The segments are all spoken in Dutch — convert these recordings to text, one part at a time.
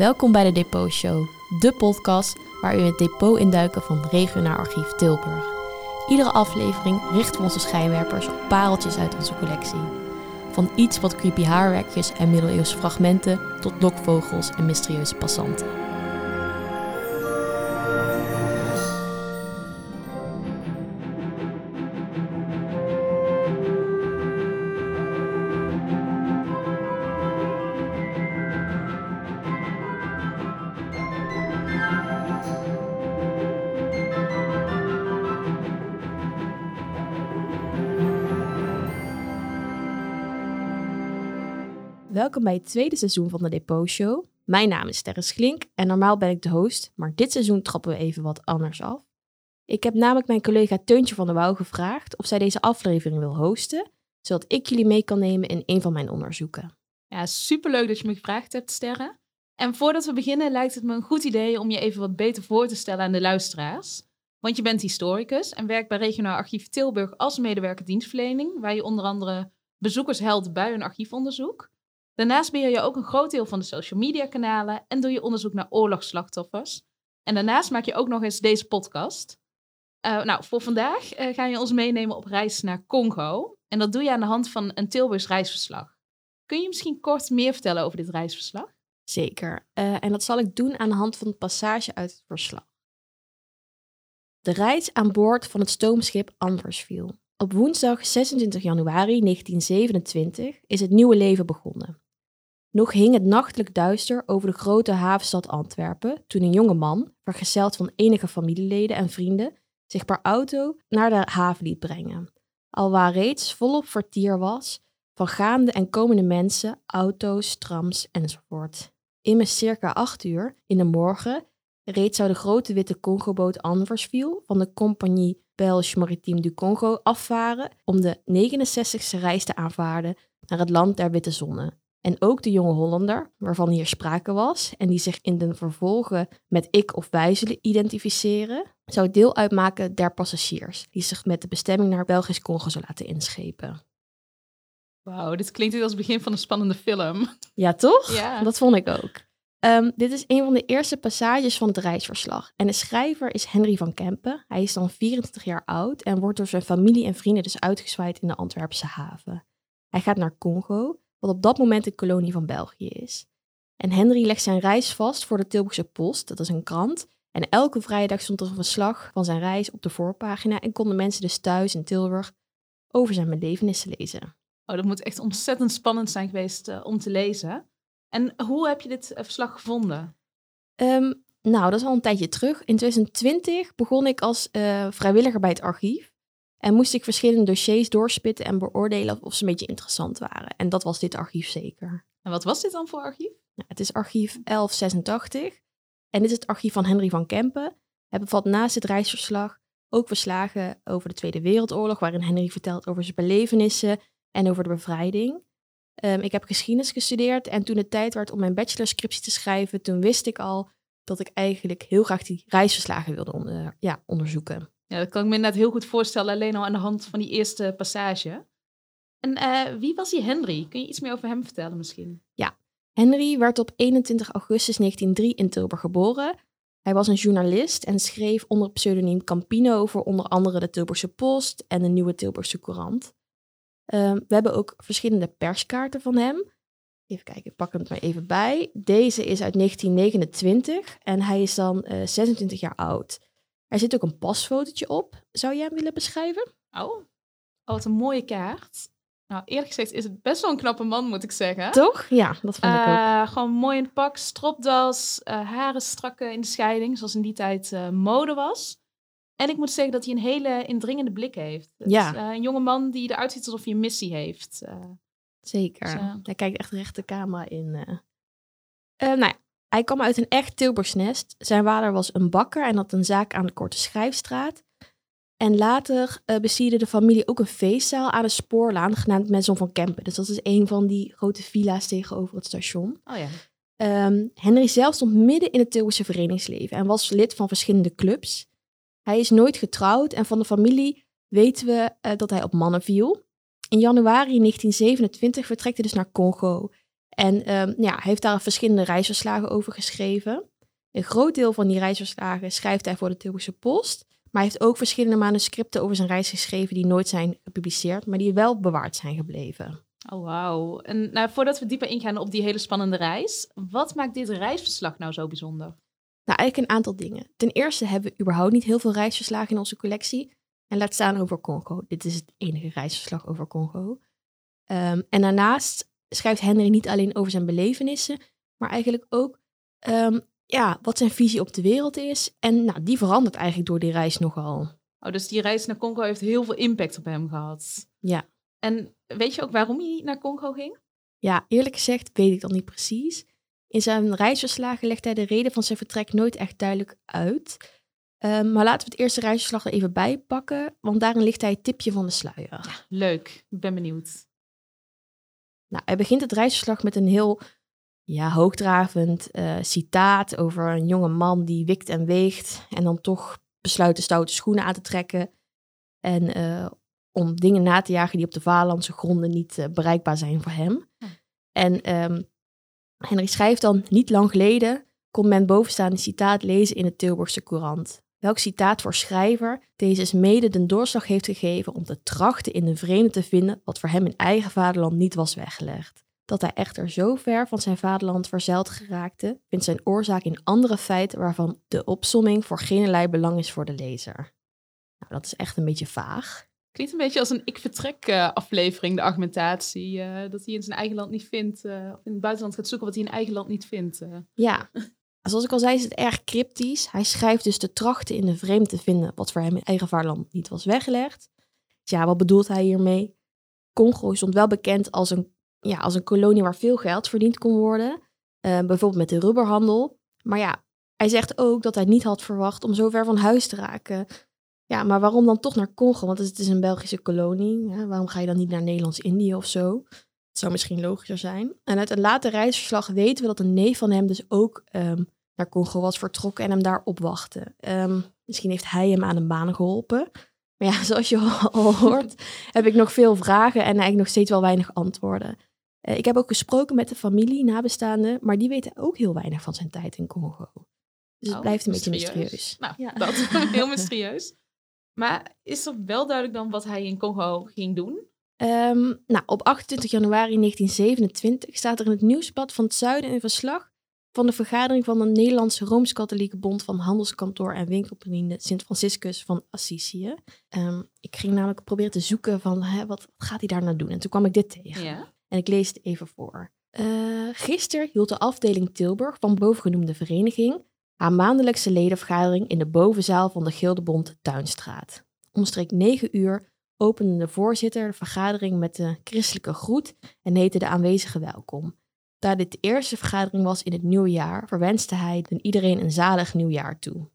Welkom bij de Depot Show, de podcast waar u het depot induiken van Regionaal Archief Tilburg. Iedere aflevering richten we onze schijnwerpers op pareltjes uit onze collectie. Van iets wat creepy haarwerkjes en middeleeuwse fragmenten tot lokvogels en mysterieuze passanten. Welkom bij het tweede seizoen van de Depot Show. Mijn naam is Sterre Schlink en normaal ben ik de host, maar dit seizoen trappen we even wat anders af. Ik heb namelijk mijn collega Teuntje van der Wouw gevraagd of zij deze aflevering wil hosten, zodat ik jullie mee kan nemen in een van mijn onderzoeken. Ja, superleuk dat je me gevraagd hebt, Sterre. En voordat we beginnen lijkt het me een goed idee om je even wat beter voor te stellen aan de luisteraars. Want je bent historicus en werkt bij Regionaal Archief Tilburg als medewerker dienstverlening, waar je onder andere bezoekers helpt bij een archiefonderzoek. Daarnaast beheer je ook een groot deel van de social media kanalen en doe je onderzoek naar oorlogsslachtoffers. En daarnaast maak je ook nog eens deze podcast. Uh, nou, voor vandaag uh, ga je ons meenemen op reis naar Congo. En dat doe je aan de hand van een Tilburgs reisverslag. Kun je misschien kort meer vertellen over dit reisverslag? Zeker. Uh, en dat zal ik doen aan de hand van een passage uit het verslag. De reis aan boord van het stoomschip Anversville. Op woensdag 26 januari 1927 is het nieuwe leven begonnen. Nog hing het nachtelijk duister over de grote havenstad Antwerpen toen een jonge man, vergezeld van enige familieleden en vrienden, zich per auto naar de haven liet brengen. Alwaar reeds volop vertier was van gaande en komende mensen, auto's, trams enzovoort. Immers circa acht uur in de morgen reeds zou de grote witte Congo-boot Anversville van de compagnie Belge Maritime du Congo afvaren om de 69ste reis te aanvaarden naar het land der witte zonne. En ook de jonge Hollander, waarvan hier sprake was en die zich in de vervolgen met ik of wij zullen identificeren, zou deel uitmaken der passagiers, die zich met de bestemming naar Belgisch Congo zou laten inschepen. Wauw, dit klinkt als het begin van een spannende film. Ja, toch? Ja. Dat vond ik ook. Um, dit is een van de eerste passages van het reisverslag. En de schrijver is Henry van Kempen. Hij is dan 24 jaar oud en wordt door zijn familie en vrienden dus uitgezwaaid in de Antwerpse haven. Hij gaat naar Congo, wat op dat moment een kolonie van België is. En Henry legt zijn reis vast voor de Tilburgse Post, dat is een krant. En elke vrijdag stond er een verslag van zijn reis op de voorpagina en konden mensen dus thuis in Tilburg over zijn belevenissen lezen. Oh, dat moet echt ontzettend spannend zijn geweest uh, om te lezen. En hoe heb je dit eh, verslag gevonden? Um, nou, dat is al een tijdje terug. In 2020 begon ik als uh, vrijwilliger bij het archief. En moest ik verschillende dossiers doorspitten en beoordelen of ze een beetje interessant waren. En dat was dit archief zeker. En wat was dit dan voor archief? Nou, het is archief 1186. En dit is het archief van Henry van Kempen. Hij bevat naast het reisverslag ook verslagen over de Tweede Wereldoorlog, waarin Henry vertelt over zijn belevenissen en over de bevrijding. Um, ik heb geschiedenis gestudeerd en toen het tijd werd om mijn bachelorscriptie te schrijven, toen wist ik al dat ik eigenlijk heel graag die reisverslagen wilde onder, ja, onderzoeken. Ja, dat kan ik me net heel goed voorstellen, alleen al aan de hand van die eerste passage. En uh, wie was die Henry? Kun je iets meer over hem vertellen misschien? Ja, Henry werd op 21 augustus 1903 in Tilburg geboren. Hij was een journalist en schreef onder pseudoniem Campino voor onder andere de Tilburgse Post en de Nieuwe Tilburgse Courant. Um, we hebben ook verschillende perskaarten van hem. Even kijken, ik pak hem er maar even bij. Deze is uit 1929 en hij is dan uh, 26 jaar oud. Er zit ook een pasfotootje op. Zou jij hem willen beschrijven? Oh, oh wat een mooie kaart. Nou, eerlijk gezegd is het best wel een knappe man, moet ik zeggen. Toch? Ja, dat vond ik ook. Uh, gewoon mooi in het pak, stropdas, uh, haren strakke in de scheiding, zoals in die tijd mode was. En ik moet zeggen dat hij een hele indringende blik heeft. ja. Is, uh, een jonge man die eruit ziet alsof hij een missie heeft. Uh, Zeker. Dus, uh, hij kijkt echt recht de camera in. nou ja, hij kwam uit een echt Tilburgs nest. Zijn vader was een bakker en had een zaak aan de Korte Schrijfstraat. En later bestierde de familie ook een feestzaal aan de spoorlaan, genaamd Maison van Kempen. Dus dat is een van die grote villa's tegenover het station. Oh ja. Um, Henry zelf stond midden in het Tilburgse verenigingsleven en was lid van verschillende clubs. Hij is nooit getrouwd en van de familie weten we uh, dat hij op mannen viel. In januari 1927 vertrekt hij dus naar Congo. En ehm, ja, hij heeft daar verschillende reisverslagen over geschreven. Een groot deel van die reisverslagen schrijft hij voor de Tilburgse Post. Maar hij heeft ook verschillende manuscripten over zijn reis geschreven die nooit zijn gepubliceerd, maar die wel bewaard zijn gebleven. Oh, wauw. En nou, voordat we dieper ingaan op die hele spannende reis, wat maakt dit reisverslag nou zo bijzonder? Nou, eigenlijk een aantal dingen. Ten eerste hebben we überhaupt niet heel veel reisverslagen in onze collectie. En laat staan over Congo. Dit is het enige reisverslag over Congo. Ehm, en daarnaast schrijft Henry niet alleen over zijn belevenissen, maar eigenlijk ook ehm, ja, wat zijn visie op de wereld is. En nou, die verandert eigenlijk door die reis nogal. Oh, dus die reis naar Congo heeft heel veel impact op hem gehad. Ja. En weet je ook waarom hij naar Congo ging? Ja, eerlijk gezegd weet ik dat niet precies. In zijn reisverslagen legt hij de reden van zijn vertrek nooit echt duidelijk uit. Ehm, maar laten we het eerste reisverslag er even bij pakken, want daarin ligt hij het tipje van de sluier. Leuk, ik ben benieuwd. Nou, hij begint het reisverslag met een heel ja, hoogdravend uh, citaat over een jonge man die wikt en weegt en dan toch besluit de stoute schoenen aan te trekken en uh, om dingen na te jagen die op de vaderlandse gronden niet uh, bereikbaar zijn voor hem. Hm. En um, Henry schrijft dan, niet lang geleden kon men bovenstaande citaat lezen in de Tilburgse Courant. Welk citaat voor schrijver deze mede de doorslag heeft gegeven om te trachten in de vreemde te vinden wat voor hem in eigen vaderland niet was weggelegd. Dat hij echter zo ver van zijn vaderland verzeild geraakte, vindt zijn oorzaak in andere feiten waarvan de opsomming voor geen belang is voor de lezer. Nou, dat is echt een beetje vaag. Klinkt een beetje als een ik vertrek uh, aflevering, de argumentatie. Uh, dat hij in zijn eigen land niet vindt, uh, of in het buitenland gaat zoeken wat hij in eigen land niet vindt. Ja, zoals ik al zei is het erg cryptisch. Hij schrijft dus de trachten in de vreemde te vinden wat voor hem in eigen vaderland niet was weggelegd. Dus ja, wat bedoelt hij hiermee? Congo stond wel bekend als een ja, als een kolonie waar veel geld verdiend kon worden. Bijvoorbeeld met de rubberhandel. Maar ja, hij zegt ook dat hij niet had verwacht om zo ver van huis te raken. Ja, maar waarom dan toch naar Congo? Want het is een Belgische kolonie. Waarom ga je dan niet naar Nederlands-Indië of zo? Het zou misschien logischer zijn. En uit een later reisverslag weten we dat een neef van hem dus ook um, naar Congo was vertrokken en hem daar opwachtte. Um, misschien heeft hij hem aan een baan geholpen. Maar ja, zoals je al hoort, heb ik nog veel vragen en eigenlijk nog steeds wel weinig antwoorden. Uh, ik heb ook gesproken met de familie, nabestaanden, maar die weten ook heel weinig van zijn tijd in Congo. Dus het Oh, blijft een beetje mysterieus. mysterieus. Nou, Ja. dat heel mysterieus. Maar is er wel duidelijk dan wat hij in Congo ging doen? Ehm, nou, op 28 januari 1927 staat er in het nieuwsblad van het Zuiden een verslag van de vergadering van de Nederlandse Rooms-Katholieke Bond van Handelskantoor en Winkelbedienden Sint Franciscus van Assisië. Ehm, ik ging namelijk proberen te zoeken van hè, wat gaat hij daar nou doen? En toen kwam ik dit tegen. Ja. En ik lees het even voor. Uh, gisteren hield de afdeling Tilburg van bovengenoemde vereniging haar maandelijkse ledenvergadering in de bovenzaal van de Gildebond Tuinstraat. Omstreeks 9 uur opende de voorzitter de vergadering met de christelijke groet en heette de aanwezigen welkom. Daar dit de eerste vergadering was in het nieuwe jaar, verwenste hij iedereen een zalig nieuwjaar toe.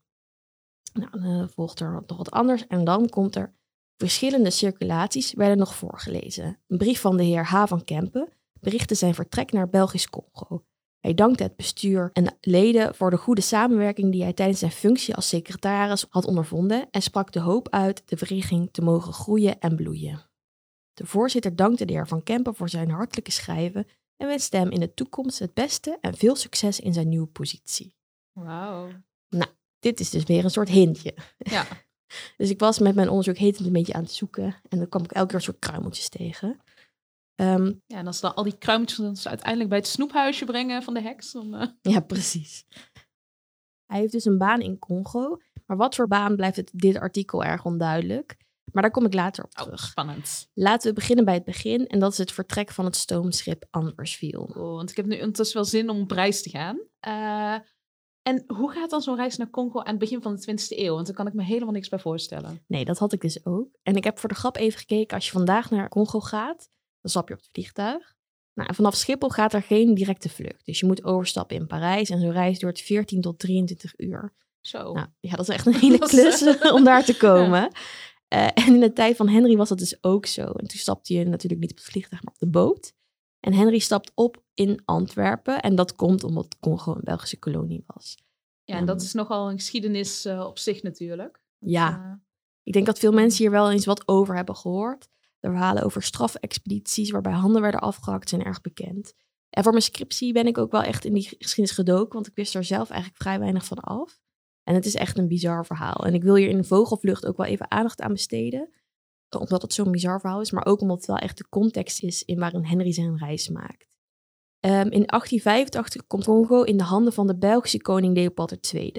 Nou, dan uh, volgt er nog wat anders en dan komt er Verschillende circulaties werden nog voorgelezen. Een brief van de heer H. van Kempen berichtte zijn vertrek naar Belgisch Congo. Hij dankte het bestuur en leden voor de goede samenwerking die hij tijdens zijn functie als secretaris had ondervonden en sprak de hoop uit de vereniging te mogen groeien en bloeien. De voorzitter dankte de heer Van Kempen voor zijn hartelijke schrijven en wenste hem in de toekomst het beste en veel succes in zijn nieuwe positie. Wauw. Dit is dus weer een soort hintje. Ja. Dus ik was met mijn onderzoek heet het een beetje aan het zoeken. En dan kwam ik elke keer een soort kruimeltjes tegen. Ehm, ja, en als dan al die kruimeltjes uiteindelijk bij het snoephuisje brengen van de heks. Dan, eh, ja, precies. Hij heeft dus een baan in Congo. Maar wat voor baan blijft het dit artikel erg onduidelijk. Maar daar kom ik later op oh, terug. spannend. Laten we beginnen bij het begin. En dat is het vertrek van het stoomschip Anversville. Oh, want ik heb nu ondertussen wel zin om op reis te gaan. Eh, en hoe gaat dan zo'n reis naar Congo aan het begin van de 20e eeuw? Want daar kan ik me helemaal niks bij voorstellen. Nee, dat had ik dus ook. En ik heb voor de grap even gekeken. Als je vandaag naar Congo gaat, dan stap je op het vliegtuig. Nou, vanaf Schiphol gaat er geen directe vlucht. Dus je moet overstappen in Parijs. En zo'n reis duurt 14 tot 23 uur. Zo. Nou, ja, dat is echt een hele klus om daar te komen. Eh, en in de tijd van Henry was dat dus ook zo. En toen stapte je natuurlijk niet op het vliegtuig, maar op de boot. En Henry stapt op in Antwerpen. En dat komt omdat Congo een Belgische kolonie was. ja, en dat is nogal een geschiedenis eh, op zich natuurlijk. Ja, Eh, ik denk dat veel mensen hier wel eens wat over hebben gehoord. Verhalen over strafexpedities waarbij handen werden afgehakt zijn erg bekend. En voor mijn scriptie ben ik ook wel echt in die geschiedenis gedoken, want ik wist er zelf eigenlijk vrij weinig van af. En het is echt een bizar verhaal. En ik wil hier in de vogelvlucht ook wel even aandacht aan besteden, omdat het zo'n bizar verhaal is, maar ook omdat het wel echt de context is in waarin Henry zijn reis maakt. Ehm, in 1885 komt Congo in de handen van de Belgische koning Leopold II.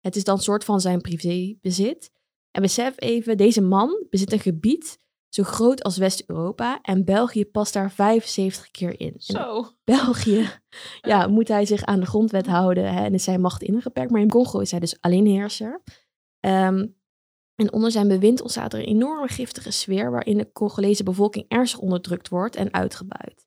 Het is dan soort van zijn privébezit. En besef even, deze man bezit een gebied zo groot als West-Europa en België past daar 75 keer in. Zo. België, ja, moet hij zich aan de grondwet houden hè, en is zijn macht ingeperkt. Maar in Congo is hij dus alleenheerser. Ehm, en onder zijn bewind ontstaat er een enorme giftige sfeer waarin de Congolese bevolking ernstig onderdrukt wordt en uitgebuit.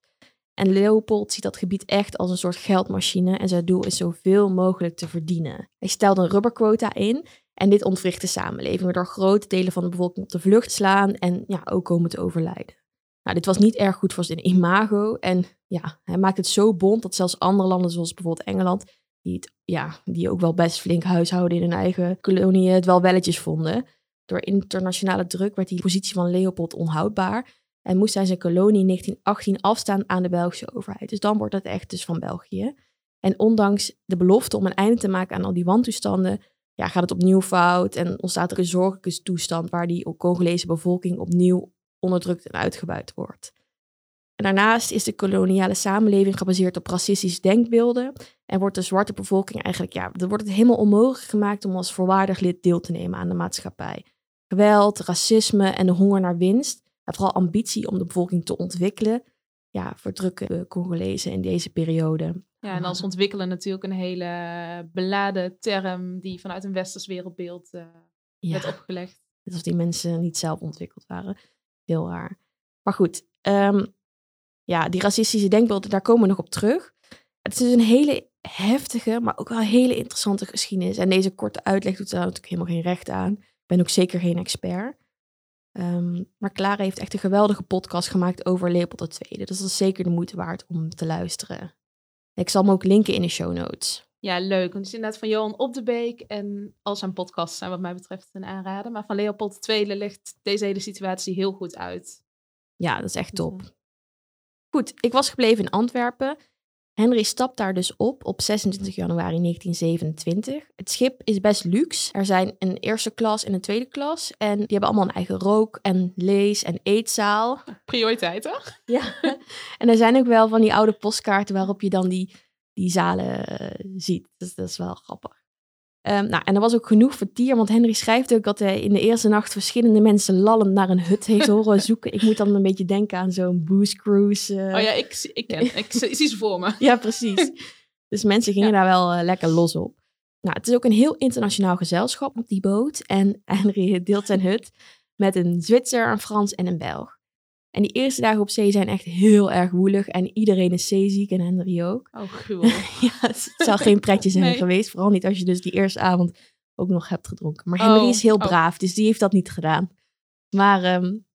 En Leopold ziet dat gebied echt als een soort geldmachine en zijn doel is zoveel mogelijk te verdienen. Hij stelt een rubberquota in en dit ontwricht de samenleving, waardoor grote delen van de bevolking op de vlucht slaan en ja, ook komen te overlijden. Nou, dit was niet erg goed voor zijn imago en ja, hij maakt het zo bond dat zelfs andere landen zoals bijvoorbeeld Engeland, die, het, ja, die ook wel best flink huishouden in hun eigen koloniën, het wel welletjes vonden. Door internationale druk werd die positie van Leopold onhoudbaar en moest hij zijn kolonie in 1918 afstaan aan de Belgische overheid. Dus dan wordt het echt dus van België. En ondanks de belofte om een einde te maken aan al die wantoestanden, ja, gaat het opnieuw fout en ontstaat er een zorgelijke toestand waar die Congolese bevolking opnieuw onderdrukt en uitgebuit wordt. En daarnaast is de koloniale samenleving gebaseerd op racistische denkbeelden en wordt de zwarte bevolking eigenlijk, ja, er wordt het helemaal onmogelijk gemaakt om als voorwaardig lid deel te nemen aan de maatschappij. Geweld, racisme en de honger naar winst vooral ambitie om de bevolking te ontwikkelen, ja, verdrukken de Congolezen in deze periode. Ja, en als ontwikkelen natuurlijk een hele beladen term die vanuit een westers wereldbeeld uh, ja. werd opgelegd. Alsof die mensen niet zelf ontwikkeld waren. Heel raar. Maar goed, um, ja, die racistische denkbeelden, daar komen we nog op terug. Het is dus een hele heftige, maar ook wel hele interessante geschiedenis. En deze korte uitleg doet daar natuurlijk helemaal geen recht aan. Ik ben ook zeker geen expert. Ehm, maar Clara heeft echt een geweldige podcast gemaakt over Leopold II. Dus dat is zeker de moeite waard om te luisteren. Ik zal hem ook linken in de show notes. Ja, leuk. Want het is inderdaad van Johan Op de Beek. En al zijn podcasts zijn wat mij betreft een aanrader. Maar van Leopold II legt deze hele situatie heel goed uit. Ja, dat is echt top. Goed, ik was gebleven in Antwerpen. Henry stapt daar dus op op 26 januari 1927. Het schip is best luxe. Er zijn een eerste klas en een tweede klas. En die hebben allemaal een eigen rook- en lees- en eetzaal. Prioriteiten. Ja. En er zijn ook wel van die oude postkaarten waarop je dan die, die zalen uh, ziet. Dus dat is wel grappig. Um, nou, en er was ook genoeg vertier, want Henry schrijft ook dat hij in de eerste nacht verschillende mensen lallend naar een hut heeft horen zoeken. ik moet dan een beetje denken aan zo'n booze cruise. Uh... Oh ja, ik, ik ken, ik, zie ze voor me. ja, precies. Dus mensen gingen daar wel uh, lekker los op. Nou, het is ook een heel internationaal gezelschap op die boot. En Henry deelt zijn hut met een Zwitser, een Frans en een Belg. En die eerste dagen op zee zijn echt heel erg woelig. En iedereen is zeeziek en Henry ook. Oh, gruwel. ja, het zou geen pretje zijn geweest. Vooral niet als je dus die eerste avond ook nog hebt gedronken. Maar Henry is heel oh. braaf, dus die heeft dat niet gedaan. Maar um,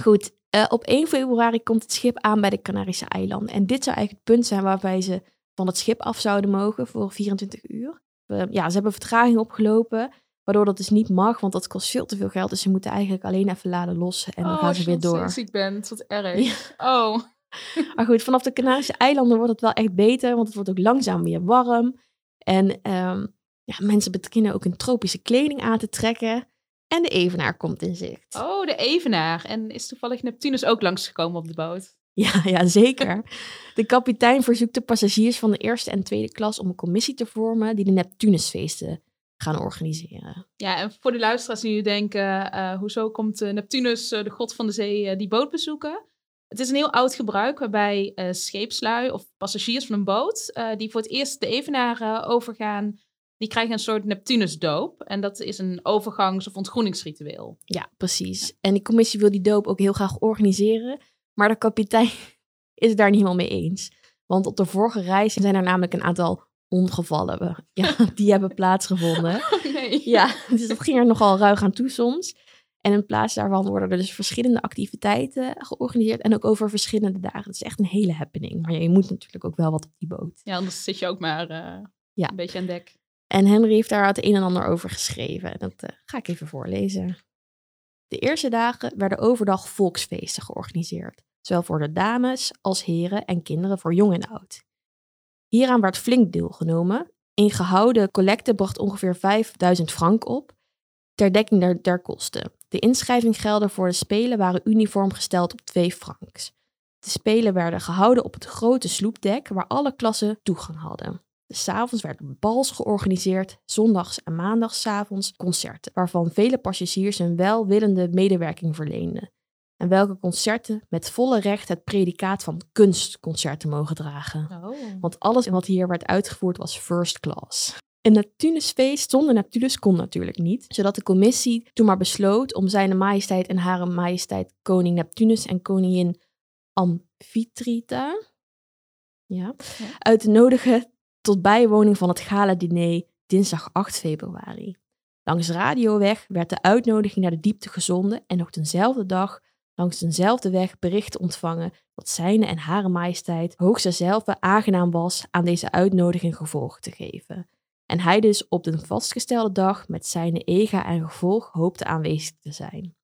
goed, uh, op 1 februari komt het schip aan bij de Canarische eilanden. En dit zou eigenlijk het punt zijn waarbij ze van het schip af zouden mogen voor 24 uur. Uh, ja, ze hebben vertraging opgelopen. Waardoor dat dus niet mag, want dat kost veel te veel geld. Dus ze moeten eigenlijk alleen even laden lossen en dan oh, gaan ze weer door. Als je ziek bent, wat erg. Oh. maar goed, vanaf de Canarische eilanden wordt het wel echt beter, want het wordt ook langzaam weer warm. En um, ja, mensen beginnen ook een tropische kleding aan te trekken. En de evenaar komt in zicht. Oh, de evenaar. En is toevallig Neptunus ook langsgekomen op de boot? Ja, ja, zeker. De kapitein verzoekt de passagiers van de eerste en tweede klas om een commissie te vormen die de Neptunusfeesten gaan organiseren. Ja, en voor de luisteraars die nu denken, uh, hoezo komt uh, Neptunus, uh, de god van de zee, die boot bezoeken? Het is een heel oud gebruik waarbij scheepslui of passagiers van een boot, die voor het eerst de Evenaar overgaan, die krijgen een soort Neptunusdoop. En dat is een overgangs- of ontgroeningsritueel. Ja, precies. En die commissie wil die doop ook heel graag organiseren, maar de kapitein is het daar niet helemaal mee eens. Want op de vorige reis zijn er namelijk een aantal ongevallen ja, die hebben plaatsgevonden. Oh, nee. Ja, dus dat ging er nogal ruig aan toe soms. En in plaats daarvan worden er dus verschillende activiteiten georganiseerd en ook over verschillende dagen. Het is echt een hele happening. Maar je moet natuurlijk ook wel wat op die boot. Ja, anders zit je ook maar uh, ja. een beetje aan dek. En Henry heeft daar het een en ander over geschreven. Dat uh, ga ik even voorlezen. De eerste dagen werden overdag volksfeesten georganiseerd. zowel voor de dames als heren en kinderen voor jong en oud. Hieraan werd flink deelgenomen. Een gehouden collecte bracht ongeveer 5000 frank op, ter dekking der, der kosten. De inschrijvinggelden voor de Spelen waren uniform gesteld op 2 francs. De Spelen werden gehouden op het grote sloepdek waar alle klassen toegang hadden. S'avonds werden bals georganiseerd, zondags en maandagsavonds concerten, waarvan vele passagiers een welwillende medewerking verleenden. En welke concerten met volle recht het predicaat van kunstconcerten mogen dragen. Oh. Want alles wat hier werd uitgevoerd was first class. Een Neptunusfeest zonder Neptunus kon natuurlijk niet, zodat de commissie toen maar besloot om zijn majesteit en hare majesteit koning Neptunus en koningin Amphitrita ja, Ja. uit te nodigen tot bijwoning van het gala-diner dinsdag 8 februari. Langs radioweg werd de uitnodiging naar de diepte gezonden en nog dezelfde dag langs dezelfde weg berichten ontvangen dat zijne en hare majesteit hoogste zelf aangenaam was aan deze uitnodiging gevolg te geven. En hij dus op de vastgestelde dag met zijn ega en gevolg hoopte aanwezig te zijn.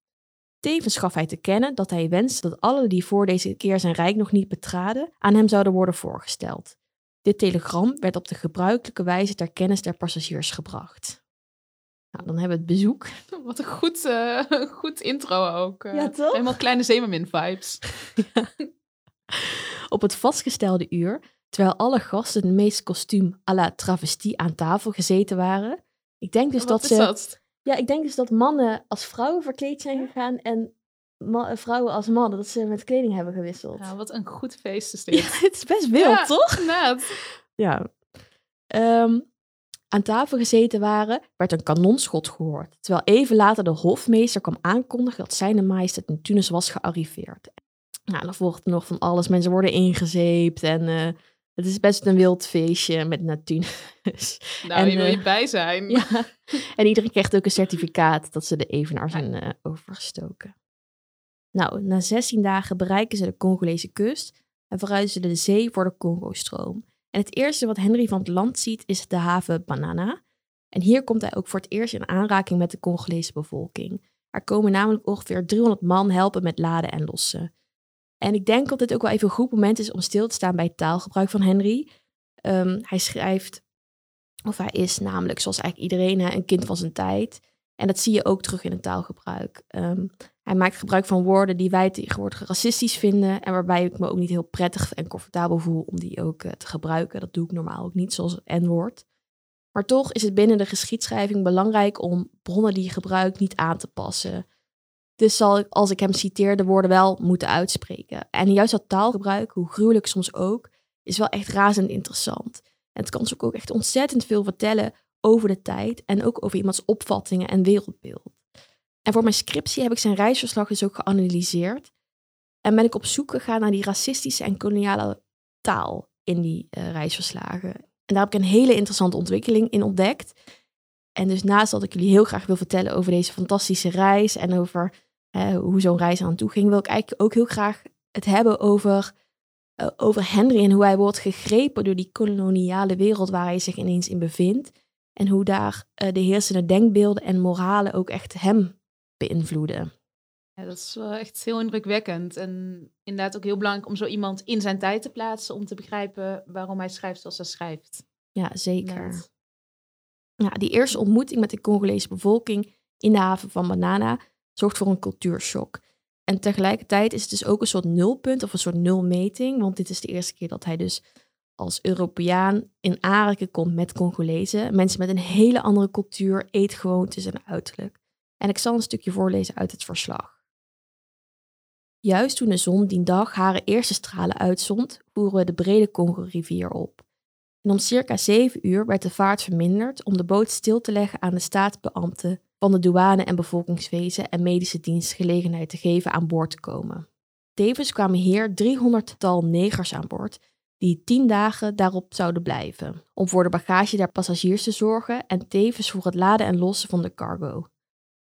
Tevens gaf hij te kennen dat hij wenste dat alle die voor deze keer zijn rijk nog niet betraden, aan hem zouden worden voorgesteld. Dit telegram werd op de gebruikelijke wijze ter kennis der passagiers gebracht. Nou, dan hebben we het bezoek. Wat een goed, eh, goed intro ook. eh. Ja, toch? Helemaal kleine Zemermin-vibes. Op het vastgestelde uur, terwijl alle gasten het meest kostuum à la travestie aan tafel gezeten waren. Ik denk dus Wat dat is ze. dat? Ja, ik denk dus dat mannen als vrouwen verkleed zijn gegaan en ma- vrouwen als mannen, dat ze met kleding hebben gewisseld. Nou, wat een goed feest is Ja, het is best wild, Ja. toch? Inderdaad. Ja. Ehm, aan tafel gezeten waren, werd een kanonschot gehoord. Terwijl even later de hofmeester kwam aankondigen dat zijn majesteit in Tunis was gearriveerd. Nou, dan volgt nog van alles. Mensen worden ingezeept en eh, het is best een wild feestje met Neptunus. Nou, En, wil je eh, bij zijn. ja. En iedereen krijgt ook een certificaat dat ze de evenaar zijn eh, overgestoken. Nou, na 16 dagen bereiken ze de Congolese kust en verhuizen ze de zee voor de Congo-stroom. En het eerste wat Henry van het land ziet is de haven Banana. En hier komt hij ook voor het eerst in aanraking met de Congolese bevolking. Er komen namelijk ongeveer 300 man helpen met laden en lossen. En ik denk dat dit ook wel even een goed moment is om stil te staan bij het taalgebruik van Henry. Ehm, hij schrijft, of hij is namelijk, zoals eigenlijk iedereen, een kind van zijn tijd. En dat zie je ook terug in het taalgebruik. Ehm, hij maakt gebruik van woorden die wij tegenwoordig racistisch vinden. En waarbij ik me ook niet heel prettig en comfortabel voel om die ook eh, te gebruiken. Dat doe ik normaal ook niet, zoals het N-woord. Maar toch is het binnen de geschiedschrijving belangrijk om bronnen die je gebruikt niet aan te passen. Dus zal ik, als ik hem citeer, de woorden wel moeten uitspreken. En juist dat taalgebruik, hoe gruwelijk soms ook, is wel echt razend interessant. En het kan dus ook echt ontzettend veel vertellen over de tijd en ook over iemands opvattingen en wereldbeeld. En voor mijn scriptie heb ik zijn reisverslag dus ook geanalyseerd. En ben ik op zoek gegaan naar die racistische en koloniale taal in die eh, reisverslagen. En daar heb ik een hele interessante ontwikkeling in ontdekt. En dus naast dat ik jullie heel graag wil vertellen over deze fantastische reis en over eh, hoe zo'n reis aan toe ging, wil ik eigenlijk ook heel graag het hebben over, eh, over Henry en hoe hij wordt gegrepen door die koloniale wereld waar hij zich ineens in bevindt. En hoe daar eh, de heersende denkbeelden en moralen ook echt hem beïnvloeden. Ja, dat is wel echt heel indrukwekkend. En inderdaad ook heel belangrijk om zo iemand in zijn tijd te plaatsen. Om te begrijpen waarom hij schrijft zoals hij schrijft. Ja, zeker. Ja, die eerste ontmoeting met de Congolese bevolking in de haven van Banana zorgt voor een cultuurshock. En tegelijkertijd is het dus ook een soort nulpunt of een soort nulmeting. Want dit is de eerste keer dat hij dus als Europeaan in aanraking komt met Congolezen. Mensen met een hele andere cultuur, eetgewoontes en uiterlijk. En ik zal een stukje voorlezen uit het verslag. Juist toen de zon die dag haar eerste stralen uitzond, voeren we de brede Congo-rivier op. En om circa zeven uur werd de vaart verminderd om de boot stil te leggen aan de staatsbeambten van de douane en bevolkingswezen en medische dienst gelegenheid te geven aan boord te komen. Tevens kwamen hier 300-tal negers aan boord, die tien dagen daarop zouden blijven, om voor de bagage der passagiers te zorgen en tevens voor het laden en lossen van de cargo.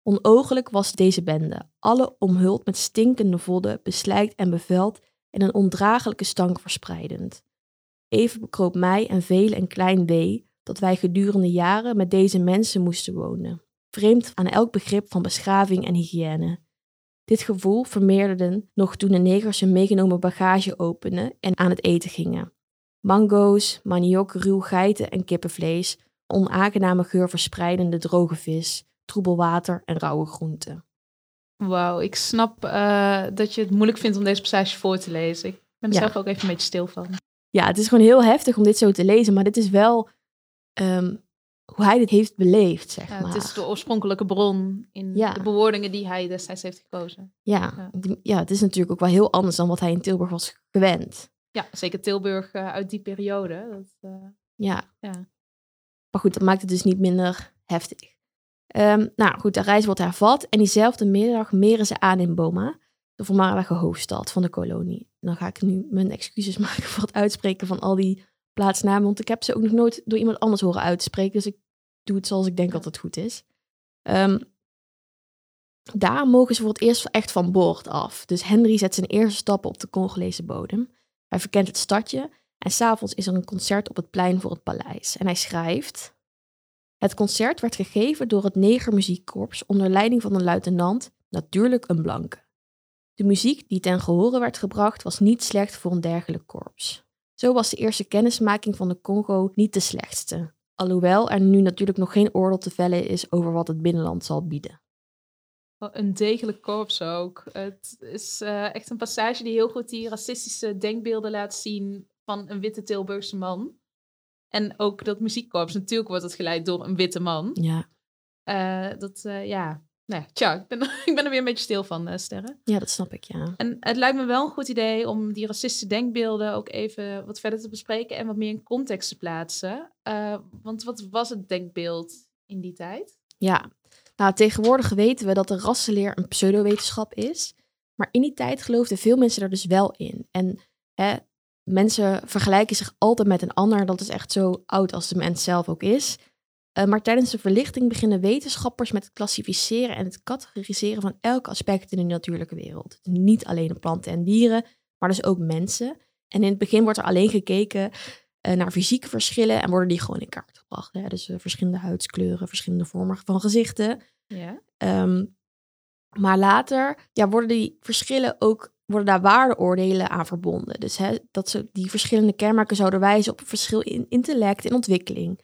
Onogelijk was deze bende, alle omhuld met stinkende vodden, beslijkt en beveld en een ondraaglijke stank verspreidend. Even bekroop mij en velen een klein wee dat wij gedurende jaren met deze mensen moesten wonen, vreemd aan elk begrip van beschaving en hygiëne. Dit gevoel vermeerderden nog toen de negers hun meegenomen bagage openden en aan het eten gingen. Mango's, maniok, ruw geiten en kippenvlees, onaangename geur verspreidende droge vis, troebel water en rauwe groenten. Wauw, ik snap uh, dat je het moeilijk vindt om deze passage voor te lezen. Ik ben er Ja. zelf ook even een beetje stil van. Ja, het is gewoon heel heftig om dit zo te lezen, maar dit is wel ehm, hoe hij dit heeft beleefd, zeg Ja, maar. het is de oorspronkelijke bron in Ja. de bewoordingen die hij destijds heeft gekozen. ja, Ja. het is natuurlijk ook wel heel anders dan wat hij in Tilburg was gewend. Ja, zeker Tilburg eh, uit die periode. Dat, eh, Ja. Ja. Maar goed, dat maakt het dus niet minder heftig. Ehm, nou goed, de reis wordt hervat en diezelfde middag meren ze aan in Boma, de voormalige hoofdstad van de kolonie. Dan ga ik nu mijn excuses maken voor het uitspreken van al die plaatsnamen, want ik heb ze ook nog nooit door iemand anders horen uitspreken, dus ik doe het zoals ik denk dat het goed is. Ehm, daar mogen ze voor het eerst echt van boord af. Dus Henry zet zijn eerste stappen op de Congolese bodem. Hij verkent het stadje en s'avonds is er een concert op het plein voor het paleis. En hij schrijft... Het concert werd gegeven door het Negermuziekkorps onder leiding van een luitenant, natuurlijk een blanke. De muziek die ten gehore werd gebracht was niet slecht voor een dergelijk korps. Zo was de eerste kennismaking van de Congo niet de slechtste, alhoewel er nu natuurlijk nog geen oordeel te vellen is over wat het binnenland zal bieden. een degelijk korps ook. Het is eh, echt een passage die heel goed die racistische denkbeelden laat zien van een witte Tilburgse man. En ook dat muziekkorps, natuurlijk wordt het geleid door een witte man. Ja, Eh, dat, eh, ja, nou ja, tja, ik ben, ik ben er weer een beetje stil van, eh, Sterren. ja dat snap ik, ja. En het lijkt me wel een goed idee om die racistische denkbeelden ook even wat verder te bespreken en wat meer in context te plaatsen. Eh, want wat was het denkbeeld in die tijd? Ja, nou tegenwoordig weten we dat de rassenleer een pseudowetenschap is. Maar in die tijd geloofden veel mensen er dus wel in. En hè, mensen vergelijken zich altijd met een ander. Dat is echt zo oud als de mens zelf ook is. Eh, maar tijdens de verlichting beginnen wetenschappers met het klassificeren en het categoriseren van elk aspect in de natuurlijke wereld. Dus niet alleen de planten en dieren, maar dus ook mensen. En in het begin wordt er alleen gekeken eh, naar fysieke verschillen en worden die gewoon in kaart gebracht. Hè? Dus eh, verschillende huidskleuren, verschillende vormen van gezichten. Ja. Ehm, maar later ja, worden die verschillen ook worden daar waardeoordelen aan verbonden. Dus hè, dat ze die verschillende kenmerken zouden wijzen op een verschil in intellect en ontwikkeling.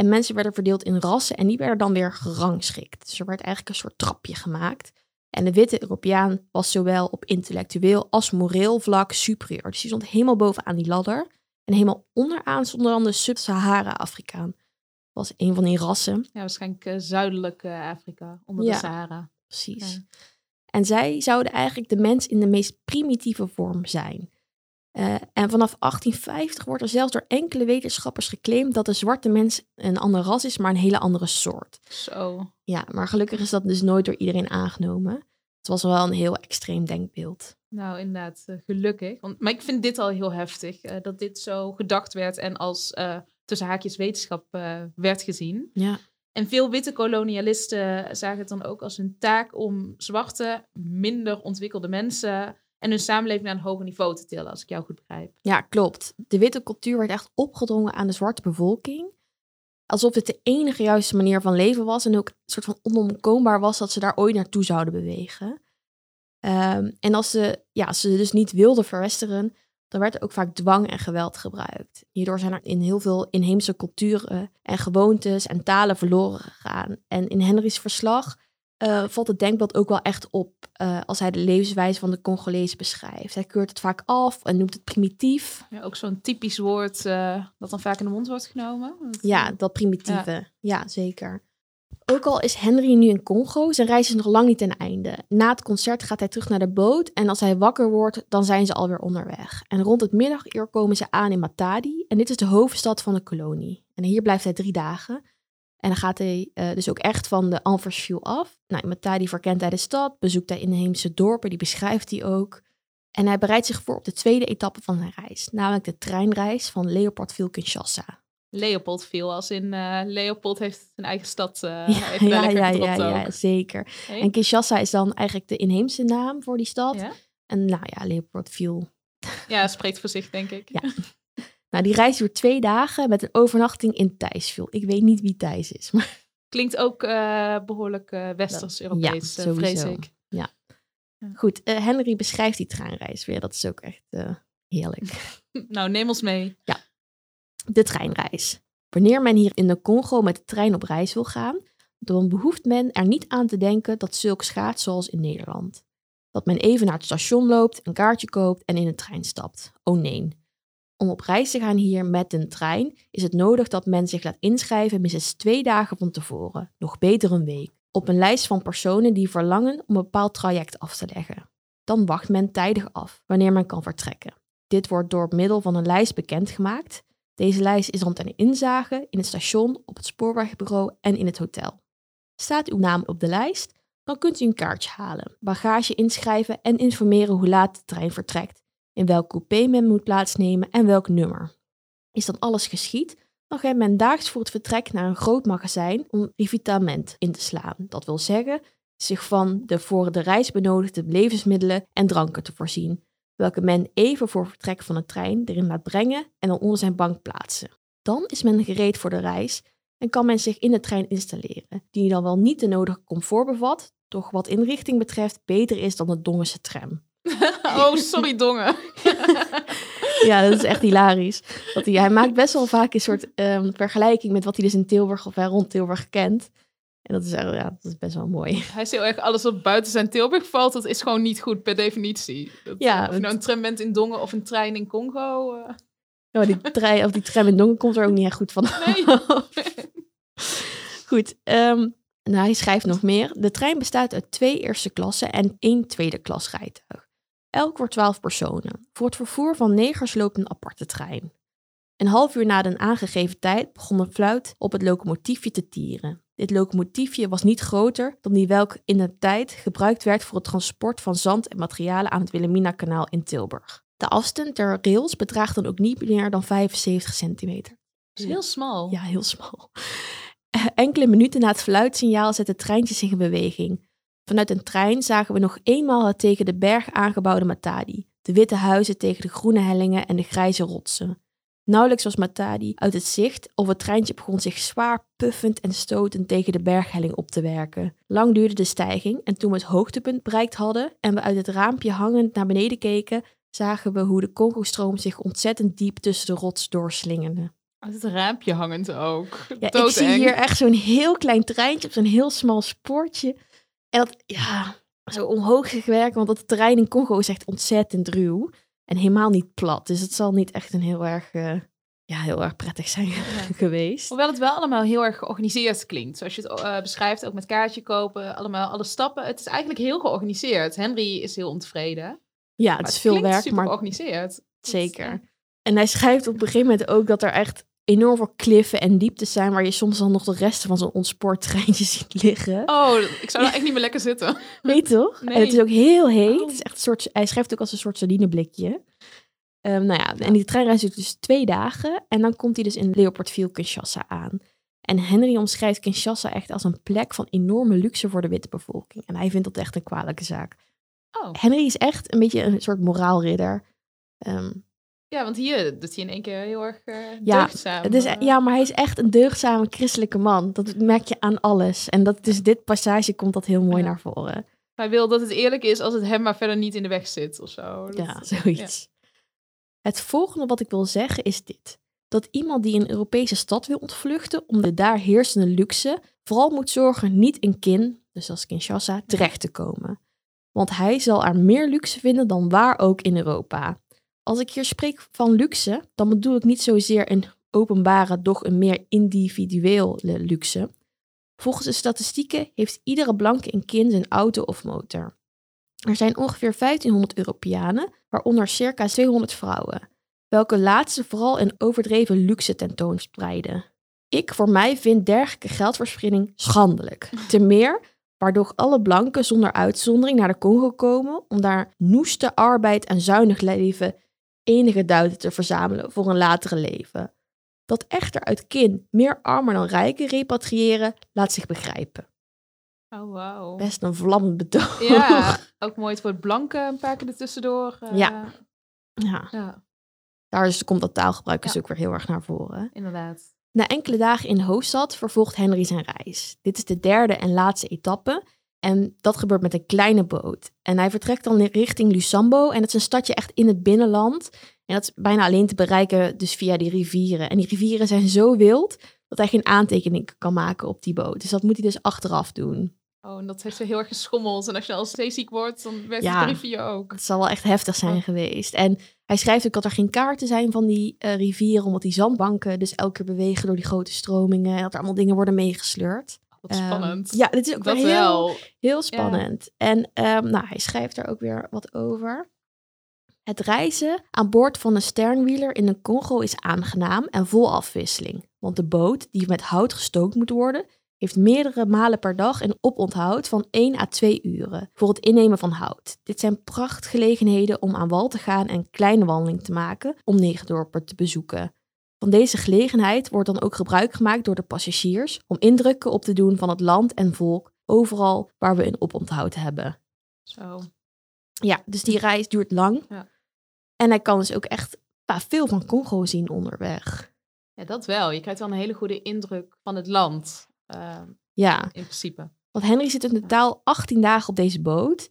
En mensen werden verdeeld in rassen en die werden dan weer gerangschikt. Dus er werd eigenlijk een soort trapje gemaakt. En de witte Europeaan was zowel op intellectueel als moreel vlak superieur. Dus die stond helemaal bovenaan die ladder. En helemaal onderaan stond dan de Sub-Sahara-Afrikaan. Dat was een van die rassen. Ja, waarschijnlijk eh, zuidelijk eh, Afrika, onder Ja. de Sahara. Precies. Ja. En zij zouden eigenlijk de mens in de meest primitieve vorm zijn. Eh, en vanaf 1850 wordt er zelfs door enkele wetenschappers geclaimd dat de zwarte mens een ander ras is, maar een hele andere soort. Zo. Ja, maar gelukkig is dat dus nooit door iedereen aangenomen. Het was wel een heel extreem denkbeeld. Nou, inderdaad, eh, gelukkig. Want, maar ik vind dit al heel heftig, eh, dat dit zo gedacht werd en als tussen haakjes wetenschap werd gezien. Ja, En veel witte kolonialisten zagen het dan ook als hun taak om zwarte, minder ontwikkelde mensen en hun samenleving naar een hoger niveau te tillen, als ik jou goed begrijp. ja, klopt. De witte cultuur werd echt opgedrongen aan de zwarte bevolking. Alsof het de enige juiste manier van leven was en ook een soort van onontkoombaar was dat ze daar ooit naartoe zouden bewegen. Ehm, en als ze, ja, ze dus niet wilden verwesteren, dan werd er ook vaak dwang en geweld gebruikt. Hierdoor zijn er in heel veel inheemse culturen en gewoontes en talen verloren gegaan. En in Henry's verslag eh, valt het denkbeeld ook wel echt op eh, als hij de levenswijze van de Congolezen beschrijft. Hij keurt het vaak af en noemt het primitief. Ja, ook zo'n typisch woord eh, dat dan vaak in de mond wordt genomen. Dat, Ja, dat primitieve. Ja. zeker. Ook al is Henry nu in Congo, zijn reis is nog lang niet ten einde. Na het concert gaat hij terug naar de boot en als hij wakker wordt, dan zijn ze alweer onderweg. En rond het middaguur komen ze aan in Matadi en dit is de hoofdstad van de kolonie. En hier blijft hij drie dagen. En dan gaat hij eh, dus ook echt van de Anversville af. Nou, in Matadi verkent hij de stad, bezoekt hij inheemse dorpen, die beschrijft hij ook. En hij bereidt zich voor op de tweede etappe van zijn reis, namelijk de treinreis van Leopoldville-Kinshasa. Leopold viel, als in eh, Leopold heeft zijn eigen stad. eh Ja, even ja, ja, ja, zeker. Hey? En Kinshasa is dan eigenlijk de inheemse naam voor die stad. Ja? En nou ja, Leopoldville. ja, spreekt voor zich, denk ik. Ja. Nou, die reis duurt twee dagen met een overnachting in Thijsville. Ik weet niet wie Thijs is, maar Klinkt ook eh, behoorlijk eh, Westers-Europees, Ja, eh, vrees ik. Goed, eh, Henry beschrijft die treinreis weer. Dat is ook echt heerlijk. Nou, neem ons mee. De treinreis. Wanneer men hier in de Congo met de trein op reis wil gaan, dan behoeft men er niet aan te denken dat zulks gaat zoals in Nederland. Dat men even naar het station loopt, een kaartje koopt en in de trein stapt. Oh nee. Om op reis te gaan hier met een trein is het nodig dat men zich laat inschrijven minstens twee dagen van tevoren, nog beter een week, op een lijst van personen die verlangen om een bepaald traject af te leggen. Dan wacht men tijdig af wanneer men kan vertrekken. Dit wordt door middel van een lijst bekendgemaakt. Deze lijst is dan ten inzage in het station, op het spoorwegbureau en in het hotel. Staat uw naam op de lijst, dan kunt u een kaartje halen, bagage inschrijven en informeren hoe laat de trein vertrekt, in welk coupé men moet plaatsnemen en welk nummer. Is dan alles geschied, dan gaat men daags voor het vertrek naar een groot magazijn om revitament in te slaan. Dat wil zeggen, zich van de voor de reis benodigde levensmiddelen en dranken te voorzien, welke men even voor vertrek van de trein erin laat brengen en dan onder zijn bank plaatsen. Dan is men gereed voor de reis en kan men zich in de trein installeren, die dan wel niet de nodige comfort bevat, doch wat inrichting betreft beter is dan de Dongense tram. Oh, sorry, dongen. Ja, dat is echt hilarisch. Dat hij, hij maakt best wel vaak een soort ehm, vergelijking met wat hij dus in Tilburg of rond Tilburg kent. En dat is, eh, ja, dat is best wel mooi. Hij is heel erg alles wat buiten zijn Tilburg valt, dat is gewoon niet goed per definitie. Dat, Ja, of je nou een tram bent in Dongen of een trein in Congo. Ja, die, trein, of die tram in Dongen komt er ook niet echt goed van. Nee. Goed, ehm, nou, hij schrijft nog meer. De trein bestaat uit twee eerste klassen en één tweede klas rijtuig. Elk voor twaalf personen. Voor het vervoer van negers loopt een aparte trein. Een half uur na de aangegeven tijd begon een fluit op het locomotiefje te tieren. Dit locomotiefje was niet groter dan die welk in de tijd gebruikt werd voor het transport van zand en materialen aan het Wilhelmina-kanaal in Tilburg. De afstand der rails bedraagt dan ook niet meer dan 75 centimeter. is heel smal. Ja, heel smal. Enkele minuten na het fluitsignaal zet het treintje zich in beweging. Vanuit een trein zagen we nog eenmaal het tegen de berg aangebouwde Matadi. De witte huizen tegen de groene hellingen en de grijze rotsen. Nauwelijks was Matadi uit het zicht of het treintje begon zich zwaar puffend en stotend tegen de berghelling op te werken. Lang duurde de stijging en toen we het hoogtepunt bereikt hadden en we uit het raampje hangend naar beneden keken, zagen we hoe de Congo-stroom zich ontzettend diep tussen de rots doorslingerde. Uit het raampje hangend ook. Ja, ik zie hier echt zo'n heel klein treintje op zo'n heel smal spoortje. En dat, ja, zo omhoog gewerkt, want dat terrein in Congo is echt ontzettend ruw. En helemaal niet plat. Dus het zal niet echt een heel erg, eh, ja, heel erg prettig zijn geweest. Hoewel het wel allemaal heel erg georganiseerd klinkt. Zoals je het eh, beschrijft, ook met kaartje kopen, allemaal alle stappen. Het is eigenlijk heel georganiseerd. Henry is heel ontevreden. Ja, het Maar is veel werk, super maar georganiseerd. zeker. En hij schrijft op een gegeven moment ook dat er echt enorm veel kliffen en dieptes zijn... waar je soms dan nog de resten van zo'n ontspoortreintje ziet liggen. Oh, ik zou daar echt niet meer lekker zitten. Weet toch? Nee. En het is ook heel heet. Oh. Het is echt een soort, hij schrijft ook als een soort sardineblikje. Ehm nou ja, en die treinreis duurt dus twee dagen. En dan komt hij dus in Leopoldville, Kinshasa aan. En Henry omschrijft Kinshasa echt als een plek van enorme luxe voor de witte bevolking. En hij vindt dat echt een kwalijke zaak. Oh, Henry is echt een beetje een soort moraalridder. Ehm, ja, want hier doet hij in één keer heel erg eh Ja, deugdzaam. het is, eh. ja, maar hij is echt een deugdzame christelijke man. Dat merk je aan alles. En dat is dit passage komt dat heel mooi Ja. naar voren. Hij wil dat het eerlijk is als het hem maar verder niet in de weg zit of zo. Dat- Ja, zoiets. Het volgende wat ik wil zeggen is dit. Dat iemand die een Europese stad wil ontvluchten om de daar heersende luxe, vooral moet zorgen niet in Kin, dus als Kinshasa, terecht te komen. Want hij zal er meer luxe vinden dan waar ook in Europa. Als ik hier spreek van luxe, dan bedoel ik niet zozeer een openbare, doch een meer individuele luxe. Volgens de statistieken heeft iedere blanke in Kin zijn auto of motor. Er zijn ongeveer 1500 Europeanen, waaronder circa 200 vrouwen, welke laatste vooral een overdreven luxe tentoonspreiden. Ik voor mij vind dergelijke geldverspilling schandelijk. Ten meer waardoor alle blanken zonder uitzondering naar de Congo komen om daar noeste arbeid en zuinig leven enige duiten te verzamelen voor een latere leven. Dat echter uit kin meer armer dan rijken repatriëren, laat zich begrijpen. Oh, wauw. Best een vlammend betoog. Ja, ook mooi het woord blanke een paar keer ertussendoor. eh, Ja. ja. ja, Daar is, komt dat taalgebruik dus Ja. ook weer heel erg naar voren. inderdaad. Na enkele dagen in hoofdstad vervolgt Henry zijn reis. Dit is de derde en laatste etappe En dat gebeurt met een kleine boot. En hij vertrekt dan richting Lusambo. En dat is een stadje echt in het binnenland. En dat is bijna alleen te bereiken dus via die rivieren. En die rivieren zijn zo wild dat hij geen aantekening kan maken op die boot. Dus dat moet hij dus achteraf doen. Oh, en dat heeft ze heel erg geschommeld. En als je al zeeziek wordt, dan werd Ja. het de rivier ook. Het zal wel echt heftig zijn Oh. geweest. En hij schrijft ook dat er geen kaarten zijn van die eh, rivieren, omdat die zandbanken dus elke keer bewegen door die grote stromingen. En dat er allemaal dingen worden meegesleurd. Wat Ehm, spannend. ja, dit is ook dat wel heel, wel. heel spannend. En ehm, nou, hij schrijft er ook weer wat over. Het reizen aan boord van een sternwieler in de Congo is aangenaam en vol afwisseling. Want de boot, die met hout gestookt moet worden, heeft meerdere malen per dag een oponthoud van 1 à 2 uren voor het innemen van hout. Dit zijn prachtgelegenheden om aan wal te gaan en kleine wandeling te maken om Negendorpen te bezoeken. Van deze gelegenheid wordt dan ook gebruik gemaakt door de passagiers om indrukken op te doen van het land en volk overal waar we een oponthoud hebben. Zo. Ja, dus die reis duurt lang. Ja. En hij kan dus ook echt ja, veel van Congo zien onderweg. Ja, dat wel. Je krijgt wel een hele goede indruk van het land. eh, Ja, in principe. want Henry zit in totaal 18 dagen op deze boot.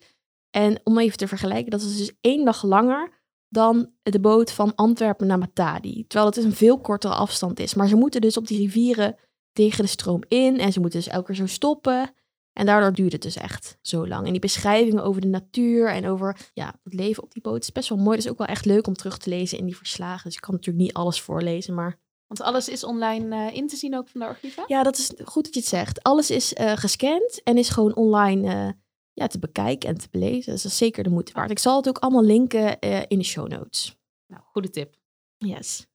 En om even te vergelijken, dat is dus één dag langer dan de boot van Antwerpen naar Matadi. Terwijl het dus een veel kortere afstand is. Maar ze moeten dus op die rivieren tegen de stroom in. En ze moeten dus elke keer zo stoppen. En daardoor duurt het dus echt zo lang. En die beschrijvingen over de natuur en over ja, het leven op die boot is best wel mooi. Dat is ook wel echt leuk om terug te lezen in die verslagen. Dus ik kan natuurlijk niet alles voorlezen, maar Want alles is online eh, in te zien ook van de archieven? ja, dat is goed dat je het zegt. Alles is eh, gescand en is gewoon online eh, ja, te bekijken en te belezen. Dus dat is zeker de moeite waard. Ik zal het ook allemaal linken eh, in de show notes. Nou, goede tip. Yes.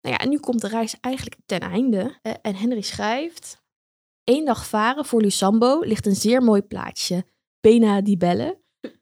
Nou ja, en nu komt de reis eigenlijk ten einde. Eh, en Henry schrijft... Eén dag varen voor Lusambo ligt een zeer mooi plaatsje. Pena di Belle.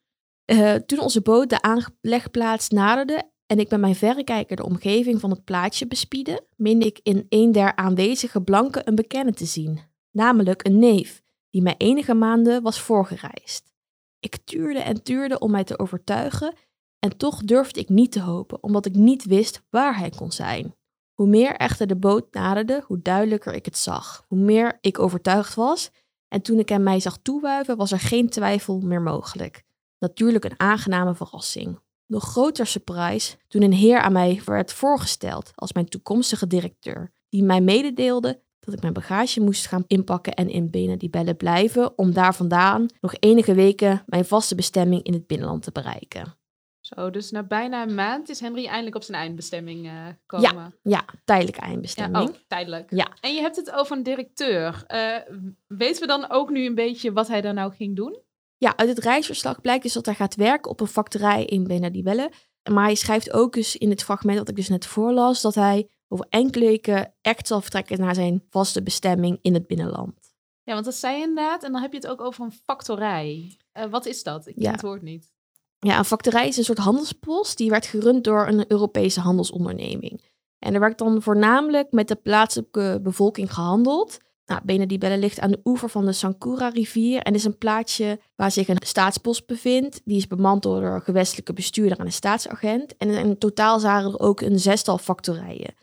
Eh, toen onze boot de aanlegplaats naderde en ik met mijn verrekijker de omgeving van het plaatsje bespiedde, meende ik in een der aanwezige blanken een bekende te zien. Namelijk een neef, die mij enige maanden was voorgereisd. Ik tuurde en tuurde om mij te overtuigen en toch durfde ik niet te hopen, omdat ik niet wist waar hij kon zijn. Hoe meer echter de boot naderde, hoe duidelijker ik het zag. Hoe meer ik overtuigd was. En toen ik hem mij zag toewuiven, was er geen twijfel meer mogelijk. Natuurlijk een aangename verrassing. Nog groter surprise toen een heer aan mij werd voorgesteld als mijn toekomstige directeur, die mij mededeelde dat ik mijn bagage moest gaan inpakken en in Bellen blijven, om daar vandaan nog enige weken mijn vaste bestemming in het binnenland te bereiken. Zo, dus na bijna een maand is Henry eindelijk op zijn eindbestemming eh, gekomen. Ja, tijdelijke Ja, eindbestemming. oh, tijdelijk. Ja. En je hebt het over een directeur. Eh, weten we dan ook nu een beetje wat hij daar nou ging doen? Ja, uit het reisverslag blijkt dus dat hij gaat werken op een factorij in Benadibelle. Maar hij schrijft ook dus in het fragment dat ik dus net voorlas, dat hij over enkele weken echt zal vertrekken naar zijn vaste bestemming in het binnenland. Ja, want dat zei je inderdaad. En dan heb je het ook over een factorij. Eh, wat is dat? Ik ken Ja. het woord niet. Ja, een factorij is een soort handelspost die werd gerund door een Europese handelsonderneming. En er werd dan voornamelijk met de plaatselijke bevolking gehandeld. Nou, Benadibelle ligt aan de oever van de Sankura-rivier en is een plaatsje waar zich een staatspost bevindt. Die is bemand door een gewestelijke bestuurder en een staatsagent. En in totaal zagen er ook een zestal factorijen.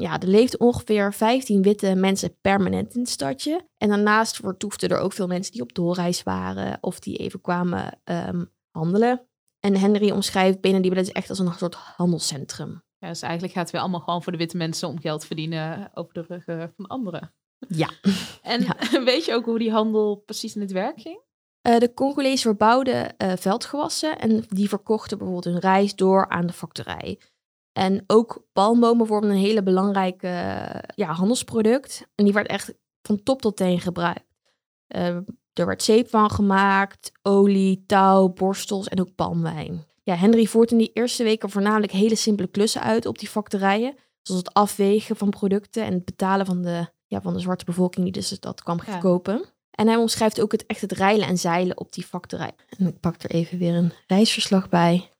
Ja, er leefden ongeveer 15 witte mensen permanent in het stadje. En daarnaast vertoefden er ook veel mensen die op doorreis waren of die even kwamen ehm, handelen. En Henry omschrijft Benadibelle dus echt als een soort handelscentrum. Ja, dus eigenlijk gaat het weer allemaal gewoon voor de witte mensen om geld te verdienen over de ruggen van anderen. Ja. En weet je ook hoe die handel precies in het werk ging? Eh, de Congolezen verbouwden eh, veldgewassen en die verkochten bijvoorbeeld hun rijst door aan de factorij. En ook palmbomen vormden een hele belangrijke ja, handelsproduct. En die werd echt van top tot teen gebruikt. Eh, er werd zeep van gemaakt, olie, touw, borstels en ook palmwijn. Ja, Henry voert in die eerste weken voornamelijk hele simpele klussen uit op die factorijen. Zoals het afwegen van producten en het betalen van de, ja, van de zwarte bevolking die dus dat kwam Ja. kopen. En hij omschrijft ook het, echt het reilen en zeilen op die factorij. En ik pak er even weer een reisverslag bij.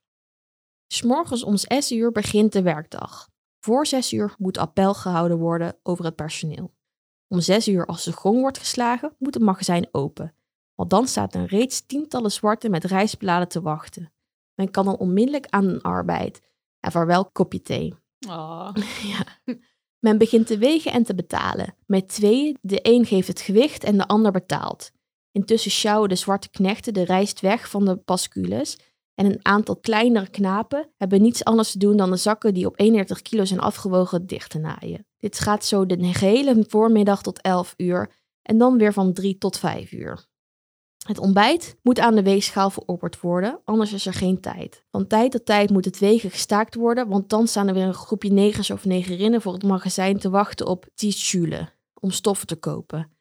S'morgens om 6 uur begint de werkdag. Voor 6 uur moet appel gehouden worden over het personeel. Om 6 uur als de gong wordt geslagen, moet het magazijn open. Want dan staat er reeds tientallen zwarten met rijstbladen te wachten. Men kan dan onmiddellijk aan de arbeid. En vaarwel kopje thee. Oh. Ja. Men begint te wegen en te betalen. Met tweeën, de een geeft het gewicht en de ander betaalt. Intussen sjouwen de zwarte knechten de rijst weg van de bascules. En een aantal kleinere knapen hebben niets anders te doen dan de zakken die op 31 kilo zijn afgewogen dicht te naaien. Dit gaat zo de gehele voormiddag tot 11 uur en dan weer van 3 tot 5 uur. Het ontbijt moet aan de weegschaal verorberd worden, anders is er geen tijd. Van tijd tot tijd moet het wegen gestaakt worden, want dan staan er weer een groepje negers of negerinnen voor het magazijn te wachten op tischule om stoffen te kopen.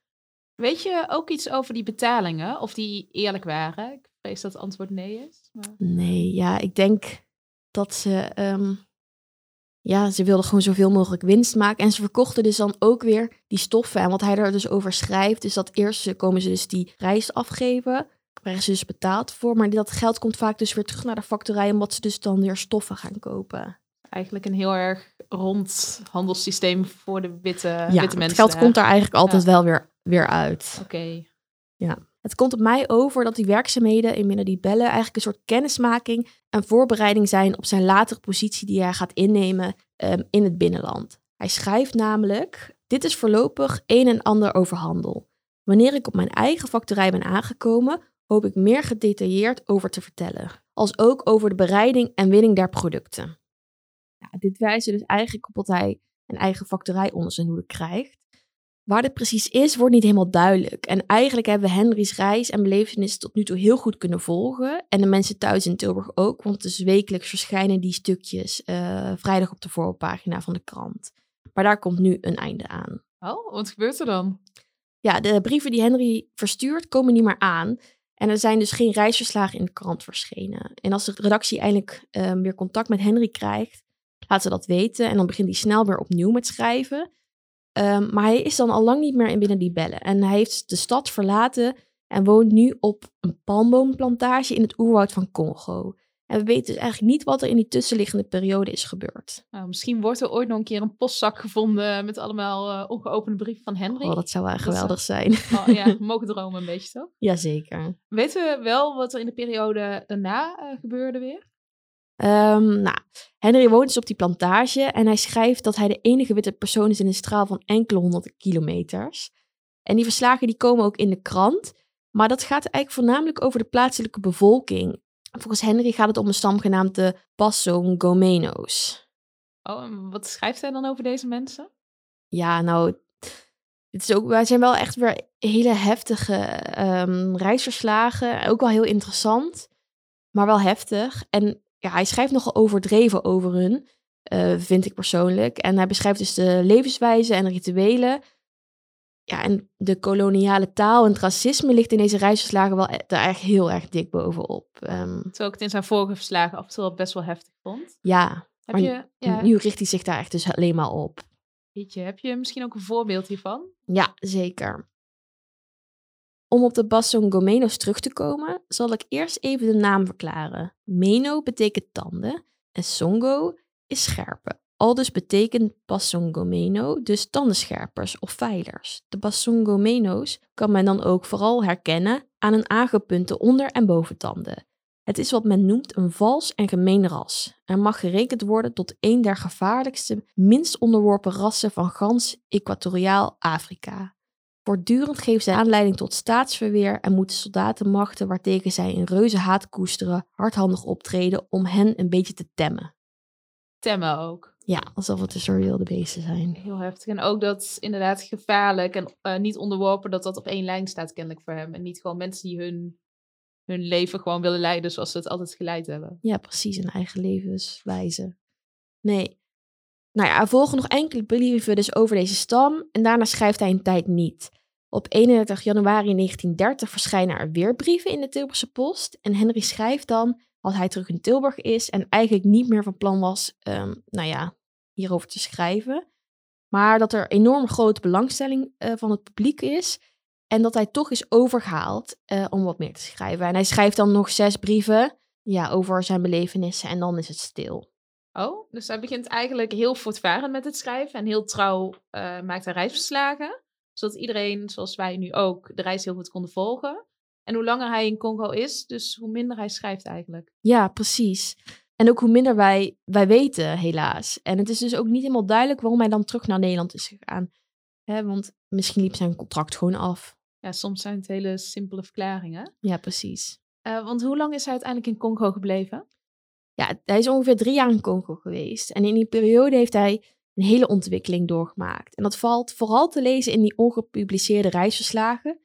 Weet je ook iets over die betalingen? Of die eerlijk waren? Ik vrees dat het antwoord nee is. Maar... Nee, ja, ik denk dat ze. ehm, ja, ze wilden gewoon zoveel mogelijk winst maken. En ze verkochten dus dan ook weer die stoffen. En wat hij er dus over schrijft, is dat eerst komen ze dus die reis afgeven. Krijgen ze dus betaald voor. Maar dat geld komt vaak dus weer terug naar de factorij. Omdat ze dus dan weer stoffen gaan kopen. Eigenlijk een heel erg rond handelssysteem voor de witte, ja, witte het mensen. geld daar. komt daar eigenlijk altijd wel weer, weer uit. Oké. Het komt op mij over dat die werkzaamheden in bellen eigenlijk een soort kennismaking en voorbereiding zijn op zijn latere positie die hij gaat innemen ehm, in het binnenland. Hij schrijft namelijk: Dit is voorlopig een en ander over handel. Wanneer ik op mijn eigen factorij ben aangekomen, hoop ik meer gedetailleerd over te vertellen, als ook over de bereiding en winning der producten. Ja, dit wijst dus eigenlijk op dat hij een eigen factorij onder zijn hoede krijgt. Waar dit precies is, wordt niet helemaal duidelijk. En eigenlijk hebben we Henry's reis en belevenis tot nu toe heel goed kunnen volgen. En de mensen thuis in Tilburg ook, want dus wekelijks verschijnen die stukjes eh, vrijdag op de voorpagina van de krant. Maar daar komt nu een einde aan. Oh, wat gebeurt er dan? Ja, de brieven die Henry verstuurt komen niet meer aan. En er zijn dus geen reisverslagen in de krant verschenen. En als de redactie eindelijk eh, weer contact met Henry krijgt, laat ze dat weten. En dan begint hij snel weer opnieuw met schrijven. Um, maar hij is dan al lang niet meer in binnen die bellen. En hij heeft de stad verlaten en woont nu op een palmboomplantage in het oerwoud van Congo. En we weten dus eigenlijk niet wat er in die tussenliggende periode is gebeurd. Nou, misschien wordt er ooit nog een keer een postzak gevonden met allemaal eh, ongeopende brieven van Henry. Oh, dat zou wel geweldig zijn. Oh, ja, we mogen dromen een beetje, toch? Jazeker. Weten we wel wat er in de periode daarna eh, gebeurde weer? Um, nou, Henry woont dus op die plantage en hij schrijft dat hij de enige witte persoon is in een straal van enkele honderden kilometers. En die verslagen die komen ook in de krant, maar dat gaat eigenlijk voornamelijk over de plaatselijke bevolking. Volgens Henry gaat het om een stam genaamd de Passongomeno's. Oh, en wat schrijft hij dan over deze mensen? Ja, nou, het is ook, wij zijn wel echt weer hele heftige um, reisverslagen. Ook wel heel interessant, maar wel heftig. En ja, hij schrijft nogal overdreven over hun, uh, vind ik persoonlijk. En hij beschrijft dus de levenswijze en rituelen. Ja, en de koloniale taal en het racisme ligt in deze reisverslagen wel er echt heel erg dik bovenop. Um, Terwijl ik het in zijn vorige verslagen af en toe best wel heftig vond. Ja, Heb maar je, ja, nu richt hij zich daar echt dus alleen maar op. Jeetje, heb je misschien ook een voorbeeld hiervan? Ja, zeker. Om op de Bassongomeno's terug te komen, zal ik eerst even de naam verklaren. Meno betekent tanden en Songo is scherpen. Al dus betekent Bassongomeno dus tandenscherpers of veilers. De Bassongomeno's kan men dan ook vooral herkennen aan een aangepunte onder- en boventanden. Het is wat men noemt een vals en gemeen ras en mag gerekend worden tot een der gevaarlijkste, minst onderworpen rassen van gans Equatoriaal Afrika. Voortdurend geven zij aanleiding tot staatsverweer en moeten soldatenmachten waartegen zij een reuze haat koesteren hardhandig optreden om hen een beetje te temmen. Temmen ook. Ja, alsof het een soort wilde beesten zijn. Heel heftig. En ook dat inderdaad gevaarlijk en uh, niet onderworpen, dat dat op één lijn staat kennelijk voor hem. En niet gewoon mensen die hun, hun leven gewoon willen leiden zoals ze het altijd geleid hebben. Ja, precies, een eigen levenswijze. Nee. Nou ja, er volgen nog enkele brieven dus over deze stam en daarna schrijft hij een tijd niet. Op 31 januari 1930 verschijnen er weer brieven in de Tilburgse Post en Henry schrijft dan als hij terug in Tilburg is en eigenlijk niet meer van plan was, um, nou ja, hierover te schrijven. Maar dat er enorm grote belangstelling uh, van het publiek is en dat hij toch is overgehaald uh, om wat meer te schrijven. En hij schrijft dan nog zes brieven ja, over zijn belevenissen en dan is het stil. Oh, dus hij begint eigenlijk heel voortvarend met het schrijven en heel trouw uh, maakt hij reisverslagen. Zodat iedereen, zoals wij nu ook, de reis heel goed konden volgen. En hoe langer hij in Congo is, dus hoe minder hij schrijft eigenlijk. Ja, precies. En ook hoe minder wij, wij weten, helaas. En het is dus ook niet helemaal duidelijk waarom hij dan terug naar Nederland is gegaan. Hè, want misschien liep zijn contract gewoon af. Ja, soms zijn het hele simpele verklaringen. Ja, precies. Uh, want hoe lang is hij uiteindelijk in Congo gebleven? Ja, hij is ongeveer drie jaar in Congo geweest. En in die periode heeft hij een hele ontwikkeling doorgemaakt. En dat valt vooral te lezen in die ongepubliceerde reisverslagen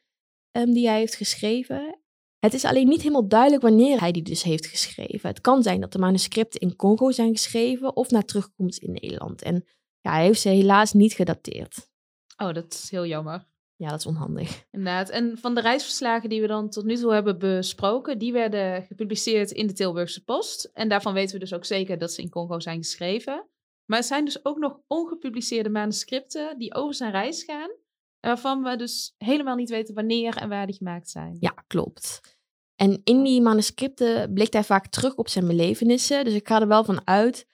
um, die hij heeft geschreven. Het is alleen niet helemaal duidelijk wanneer hij die dus heeft geschreven. Het kan zijn dat de manuscripten in Congo zijn geschreven of na terugkomst in Nederland. En ja, hij heeft ze helaas niet gedateerd. Oh, dat is heel jammer. Ja, dat is onhandig. Inderdaad. En van de reisverslagen die we dan tot nu toe hebben besproken, die werden gepubliceerd in de Tilburgse Post. En daarvan weten we dus ook zeker dat ze in Congo zijn geschreven. Maar er zijn dus ook nog ongepubliceerde manuscripten die over zijn reis gaan, waarvan we dus helemaal niet weten wanneer en waar die gemaakt zijn. Ja, klopt. En in die manuscripten blikt hij vaak terug op zijn belevenissen. Dus ik ga er wel van uit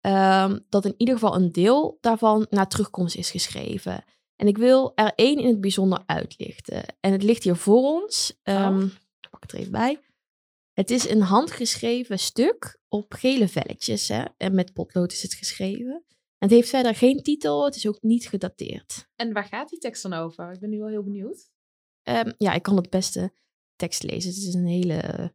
um, dat in ieder geval een deel daarvan naar terugkomst is geschreven. En ik wil er één in het bijzonder uitlichten. En het ligt hier voor ons. Um, oh. Pak het er even bij. Het is een handgeschreven stuk op gele velletjes. Hè? En met potlood is het geschreven. En het heeft verder geen titel. Het is ook niet gedateerd. En waar gaat die tekst dan over? Ik ben nu wel heel benieuwd. Um, ja, ik kan het beste tekst lezen. Het is een hele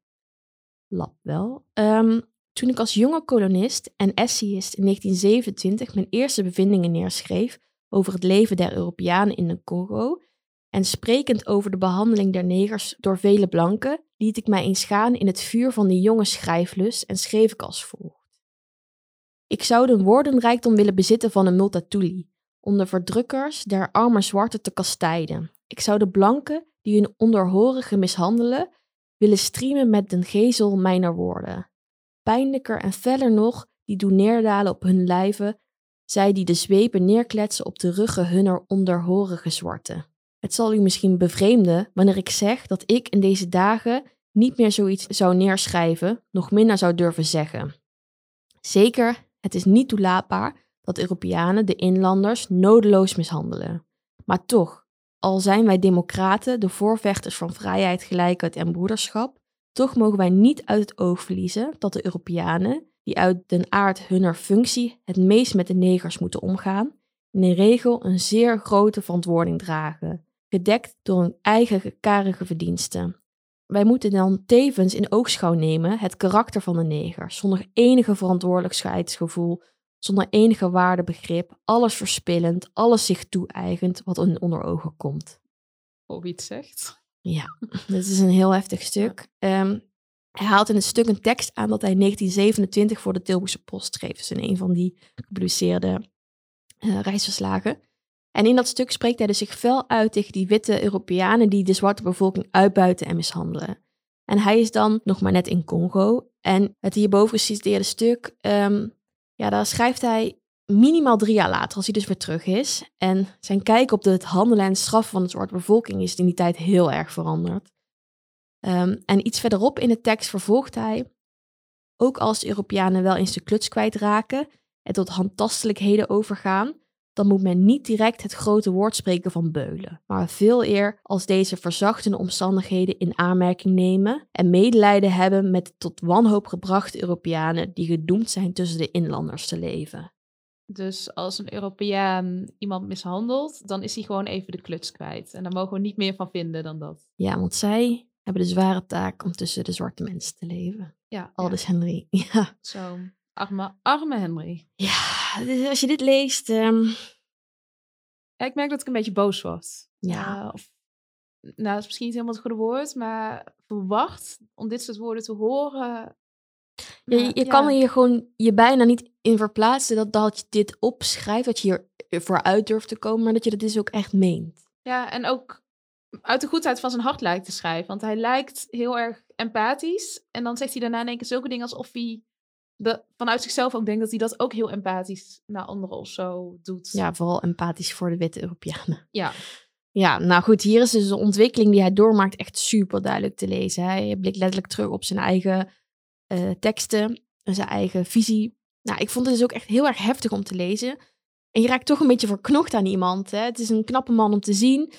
lab wel. Um, toen ik als jonge kolonist en essayist in 1927 mijn eerste bevindingen neerschreef over het leven der Europeanen in de Congo en sprekend over de behandeling der negers door vele blanken, liet ik mij eens gaan in het vuur van die jonge schrijflust en schreef ik als volgt. Ik zou de woordenrijkdom willen bezitten van een multatuli, om de verdrukkers der arme zwarte te kastijden. Ik zou de blanken, die hun onderhorige mishandelen, willen streamen met den gezel mijner woorden. Pijnlijker en feller nog, die doen neerdalen op hun lijven, zij die de zweepen neerkletsen op de ruggen hunner onderhorige zwarte. Het zal u misschien bevreemden wanneer ik zeg dat ik in deze dagen niet meer zoiets zou neerschrijven, nog minder zou durven zeggen. Zeker, het is niet toelaatbaar dat Europeanen de inlanders nodeloos mishandelen. Maar toch, al zijn wij democraten, de voorvechters van vrijheid, gelijkheid en broederschap, toch mogen wij niet uit het oog verliezen dat de Europeanen, die uit den aard hunner functie het meest met de negers moeten omgaan, in de regel een zeer grote verantwoording dragen, gedekt door hun eigen karige verdiensten. Wij moeten dan tevens in oogschouw nemen het karakter van de neger, zonder enige verantwoordelijkheidsgevoel, zonder enige waardebegrip, alles verspillend, alles zich toe-eigend wat hun onder ogen komt. Iets zegt. Ja, dit is een heel heftig stuk. Um, hij haalt in het stuk een tekst aan dat hij in 1927 voor de Tilburgse Post schreef. Dus in een van die gepubliceerde uh, reisverslagen. En in dat stuk spreekt hij dus zich fel uit tegen die witte Europeanen die de zwarte bevolking uitbuiten en mishandelen. En hij is dan nog maar net in Congo. En het hierboven geciteerde stuk, um, ja, daar schrijft hij minimaal drie jaar later, als hij dus weer terug is. En zijn kijk op het handelen en straffen van de zwarte bevolking is in die tijd heel erg veranderd. Um, en iets verderop in de tekst vervolgt hij, ook als de Europeanen wel eens de kluts kwijtraken en tot handtastelijkheden overgaan, dan moet men niet direct het grote woord spreken van beulen, maar veel eer als deze verzachtende omstandigheden in aanmerking nemen en medelijden hebben met de tot wanhoop gebrachte Europeanen die gedoemd zijn tussen de inlanders te leven. Dus als een Europeaan iemand mishandelt, dan is hij gewoon even de kluts kwijt. En daar mogen we niet meer van vinden dan dat. Ja, want zij hebben de zware taak om tussen de zwarte mensen te leven. Ja. Aldus Henry. Ja. Zo, arme, arme Henry. Ja, dus als je dit leest. Um... Ja, ik merk dat ik een beetje boos word. Ja. Uh, of, nou, dat is misschien niet helemaal het goede woord, maar verwacht om dit soort woorden te horen. Ja, je, je kan je gewoon je bijna niet in verplaatsen dat, dat je dit opschrijft, dat je hier vooruit durft te komen, maar dat je dat dus ook echt meent. Ja, en ook uit de goedheid van zijn hart lijkt te schrijven. Want hij lijkt heel erg empathisch. En dan zegt hij daarna in één keer zulke dingen alsof hij de, vanuit zichzelf ook denkt dat hij dat ook heel empathisch naar anderen of zo doet. Ja, vooral empathisch voor de witte Europeanen. Ja. Ja, nou goed, hier is dus de ontwikkeling die hij doormaakt echt super duidelijk te lezen. Hij blikt letterlijk terug op zijn eigen uh, teksten en zijn eigen visie. Nou, ik vond het dus ook echt heel erg heftig om te lezen. En je raakt toch een beetje verknocht aan iemand. Hè? Het is een knappe man om te zien.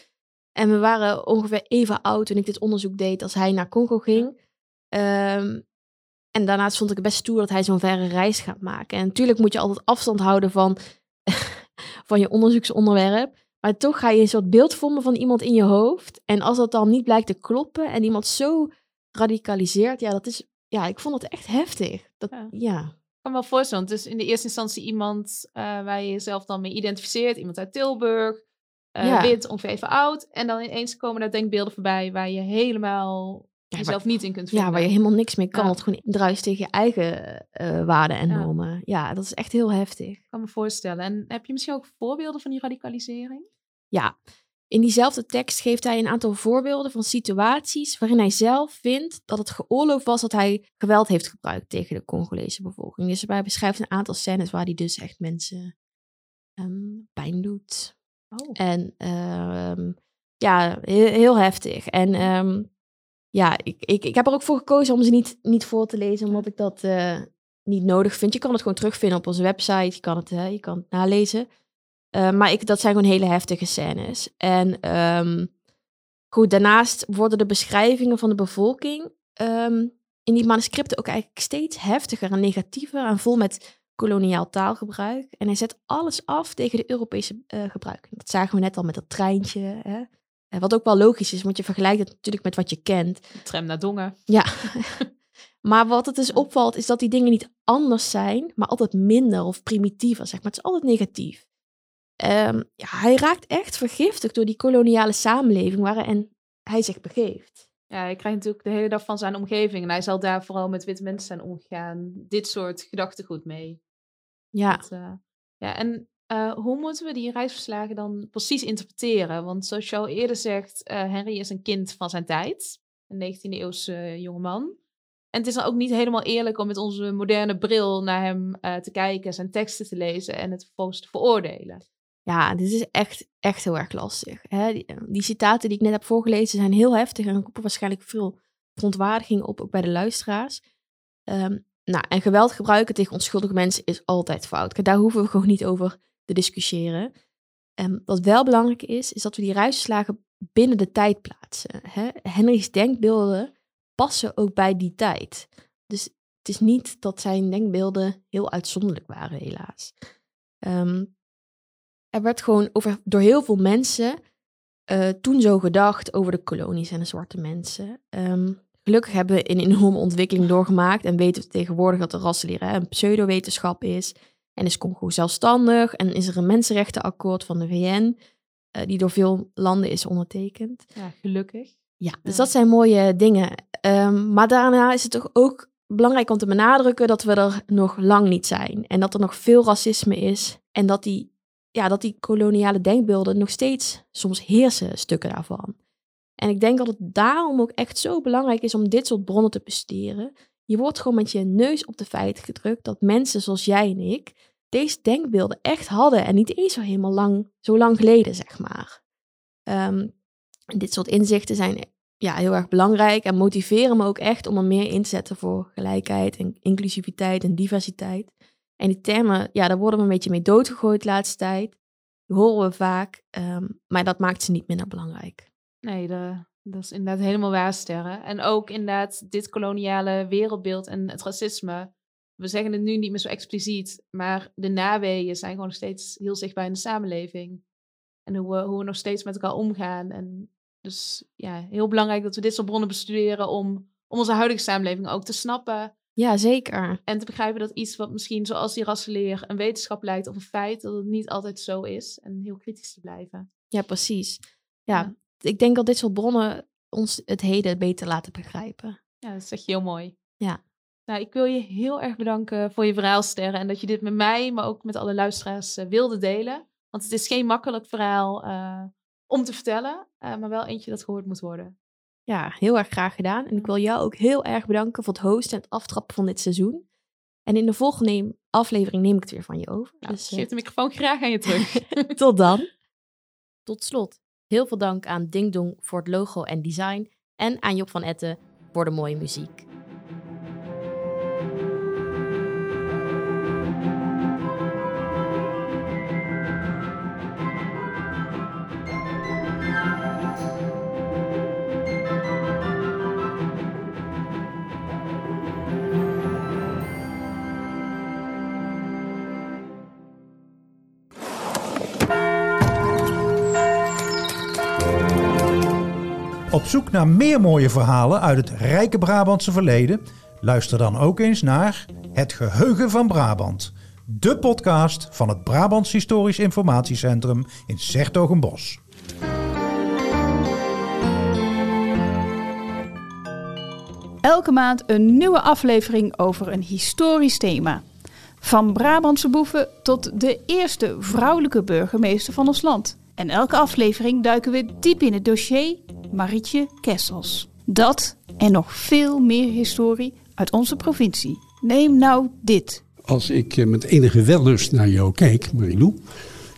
En we waren ongeveer even oud toen ik dit onderzoek deed als hij naar Congo ging. Um, en daarnaast vond ik het best stoer dat hij zo'n verre reis gaat maken. En natuurlijk moet je altijd afstand houden van, van je onderzoeksonderwerp. Maar toch ga je een soort beeld vormen van iemand in je hoofd. En als dat dan niet blijkt te kloppen en iemand zo radicaliseert, ja, dat is, ja, ik vond het echt heftig. Dat, Ja. ja. Ik kan me wel voorstellen. is in de eerste instantie iemand eh, waar je jezelf dan mee identificeert. Iemand uit Tilburg. Eh, Ja. Wit, ongeveer even oud. En dan ineens komen er denkbeelden voorbij waar je helemaal Ja, jezelf niet in kunt Ja, vinden. waar je helemaal niks mee kan. Ja. Het gewoon druist tegen je eigen eh, waarden en Ja. normen. Ja, dat is echt heel heftig. Ik kan me voorstellen. En heb je misschien ook voorbeelden van die radicalisering? Ja, in diezelfde tekst geeft hij een aantal voorbeelden van situaties waarin hij zelf vindt dat het geoorloofd was dat hij geweld heeft gebruikt tegen de Congolese bevolking. Dus hij beschrijft een aantal scènes waar hij dus echt mensen ehm, pijn doet. Oh. En ehm, ja, heel, heel heftig. En ehm, ja, ik, ik, ik heb er ook voor gekozen om ze niet, niet voor te lezen, omdat ik dat eh, niet nodig vind. Je kan het gewoon terugvinden op onze website, je kan het, hè, je kan het nalezen. Eh, maar ik, dat zijn gewoon hele heftige scènes. En ehm, goed, daarnaast worden de beschrijvingen van de bevolking ehm, in die manuscripten ook eigenlijk steeds heftiger en negatiever en vol met koloniaal taalgebruik. En hij zet alles af tegen de Europese eh gebruik. Dat zagen we net al met dat treintje. Hè? Eh, Wat ook wel logisch is, want je vergelijkt het natuurlijk met wat je kent. Tram naar Dongen. Ja. maar wat het dus opvalt, is dat die dingen niet anders zijn, maar altijd minder of primitiever, zeg maar. Het is altijd negatief. Ehm, ja, hij raakt echt vergiftigd door die koloniale samenleving waarin hij zich begeeft. Ja, hij krijgt natuurlijk de hele dag van zijn omgeving. En hij zal daar vooral met witte mensen zijn omgegaan. Dit soort gedachtegoed mee. Ja, Dat, eh, ja, en eh, hoe moeten we die reisverslagen dan precies interpreteren? Want zoals je al eerder zegt, eh, Henry is een kind van zijn tijd. Een 19e-eeuwse jongeman. En het is dan ook niet helemaal eerlijk om met onze moderne bril naar hem te kijken, zijn teksten te lezen en het vervolgens te veroordelen. ja, dit is echt, echt heel erg lastig. Hè? Die, die citaten die ik net heb voorgelezen zijn heel heftig en roepen waarschijnlijk veel verontwaardiging op, ook bij de luisteraars. Ehm, nou, en geweld gebruiken tegen onschuldige mensen is altijd fout. Daar hoeven we gewoon niet over te discussiëren. Ehm, wat wel belangrijk is, is dat we die ruisslagen binnen de tijd plaatsen. Hè? Henry's denkbeelden passen ook bij die tijd. Dus het is niet dat zijn denkbeelden heel uitzonderlijk waren, helaas. Ehm, er werd gewoon over, door heel veel mensen eh, toen zo gedacht over de kolonies en de zwarte mensen. Ehm, gelukkig hebben we een enorme ontwikkeling doorgemaakt en weten we tegenwoordig dat de rassenleren een pseudowetenschap is. En is Congo zelfstandig en is er een mensenrechtenakkoord van de VN, eh, die door veel landen is ondertekend. Ja, gelukkig. Ja, dus Ja. dat zijn mooie dingen. Ehm, maar daarna is het toch ook belangrijk om te benadrukken dat we er nog lang niet zijn. En dat er nog veel racisme is. En dat die, ja, dat die koloniale denkbeelden nog steeds soms heersen, stukken daarvan. En ik denk dat het daarom ook echt zo belangrijk is om dit soort bronnen te bestuderen. Je wordt gewoon met je neus op de feiten gedrukt dat mensen zoals jij en ik deze denkbeelden echt hadden. En niet eens zo helemaal lang, zo lang geleden, zeg maar. Ehm, dit soort inzichten zijn ja, heel erg belangrijk en motiveren me ook echt om er meer in te zetten voor gelijkheid en inclusiviteit en diversiteit. En die termen, ja, daar worden we een beetje mee doodgegooid de laatste tijd. Die horen we vaak, ehm, maar dat maakt ze niet minder belangrijk. Nee, de, dat is inderdaad helemaal waar, Sterren. En ook inderdaad dit koloniale wereldbeeld en het racisme. We zeggen het nu niet meer zo expliciet, maar de naweeën zijn gewoon nog steeds heel zichtbaar in de samenleving. En hoe we, hoe we nog steeds met elkaar omgaan. En dus ja, heel belangrijk dat we dit soort bronnen bestuderen om, om onze huidige samenleving ook te snappen. Ja, zeker. En te begrijpen dat iets wat misschien zoals die rassenleer een wetenschap lijkt of een feit, dat het niet altijd zo is. En heel kritisch te blijven. Ja, precies. Ja, Ja. Ik denk dat dit soort bronnen ons het heden beter laten begrijpen. Ja, dat zeg je heel mooi. Ja. Nou, ik wil je heel erg bedanken voor je verhaal, Sterren. En dat je dit met mij, maar ook met alle luisteraars eh, wilde delen. Want het is geen makkelijk verhaal eh, om te vertellen, eh, maar wel eentje dat gehoord moet worden. Ja, heel erg graag gedaan. En ik wil jou ook heel erg bedanken voor het hosten en het aftrappen van dit seizoen. En in de volgende aflevering neem ik het weer van je over. Nou, dus, ik geef de microfoon graag aan je terug. Tot dan. Tot slot, heel veel dank aan Ding Dong voor het logo en design. En aan Job van Etten voor de mooie muziek. Op zoek naar meer mooie verhalen uit het rijke Brabantse verleden? Luister dan ook eens naar Het Geheugen van Brabant. De podcast van het Brabants Historisch Informatiecentrum in Sertogenbos. Elke maand een nieuwe aflevering over een historisch thema. Van Brabantse boeven tot de eerste vrouwelijke burgemeester van ons land. En elke aflevering duiken we diep in het dossier Marietje Kessels. Dat en nog veel meer historie uit onze provincie. Neem nou dit. Als ik eh, met enige wellust naar jou kijk, Marilou,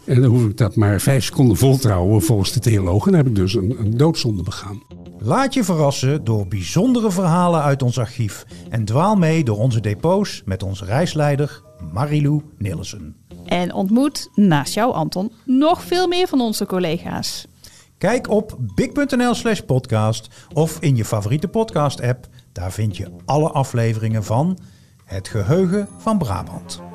en dan hoef ik dat maar vijf seconden voltrouwen volgens de theologen, dan heb ik dus een, een doodzonde begaan. Laat je verrassen door bijzondere verhalen uit ons archief en dwaal mee door onze depots met onze reisleider Marilou Nilsen. En ontmoet, naast jou Anton, nog veel meer van onze collega's. Kijk op big.nl slash podcast of in je favoriete podcast app. Daar vind je alle afleveringen van Het Geheugen van Brabant.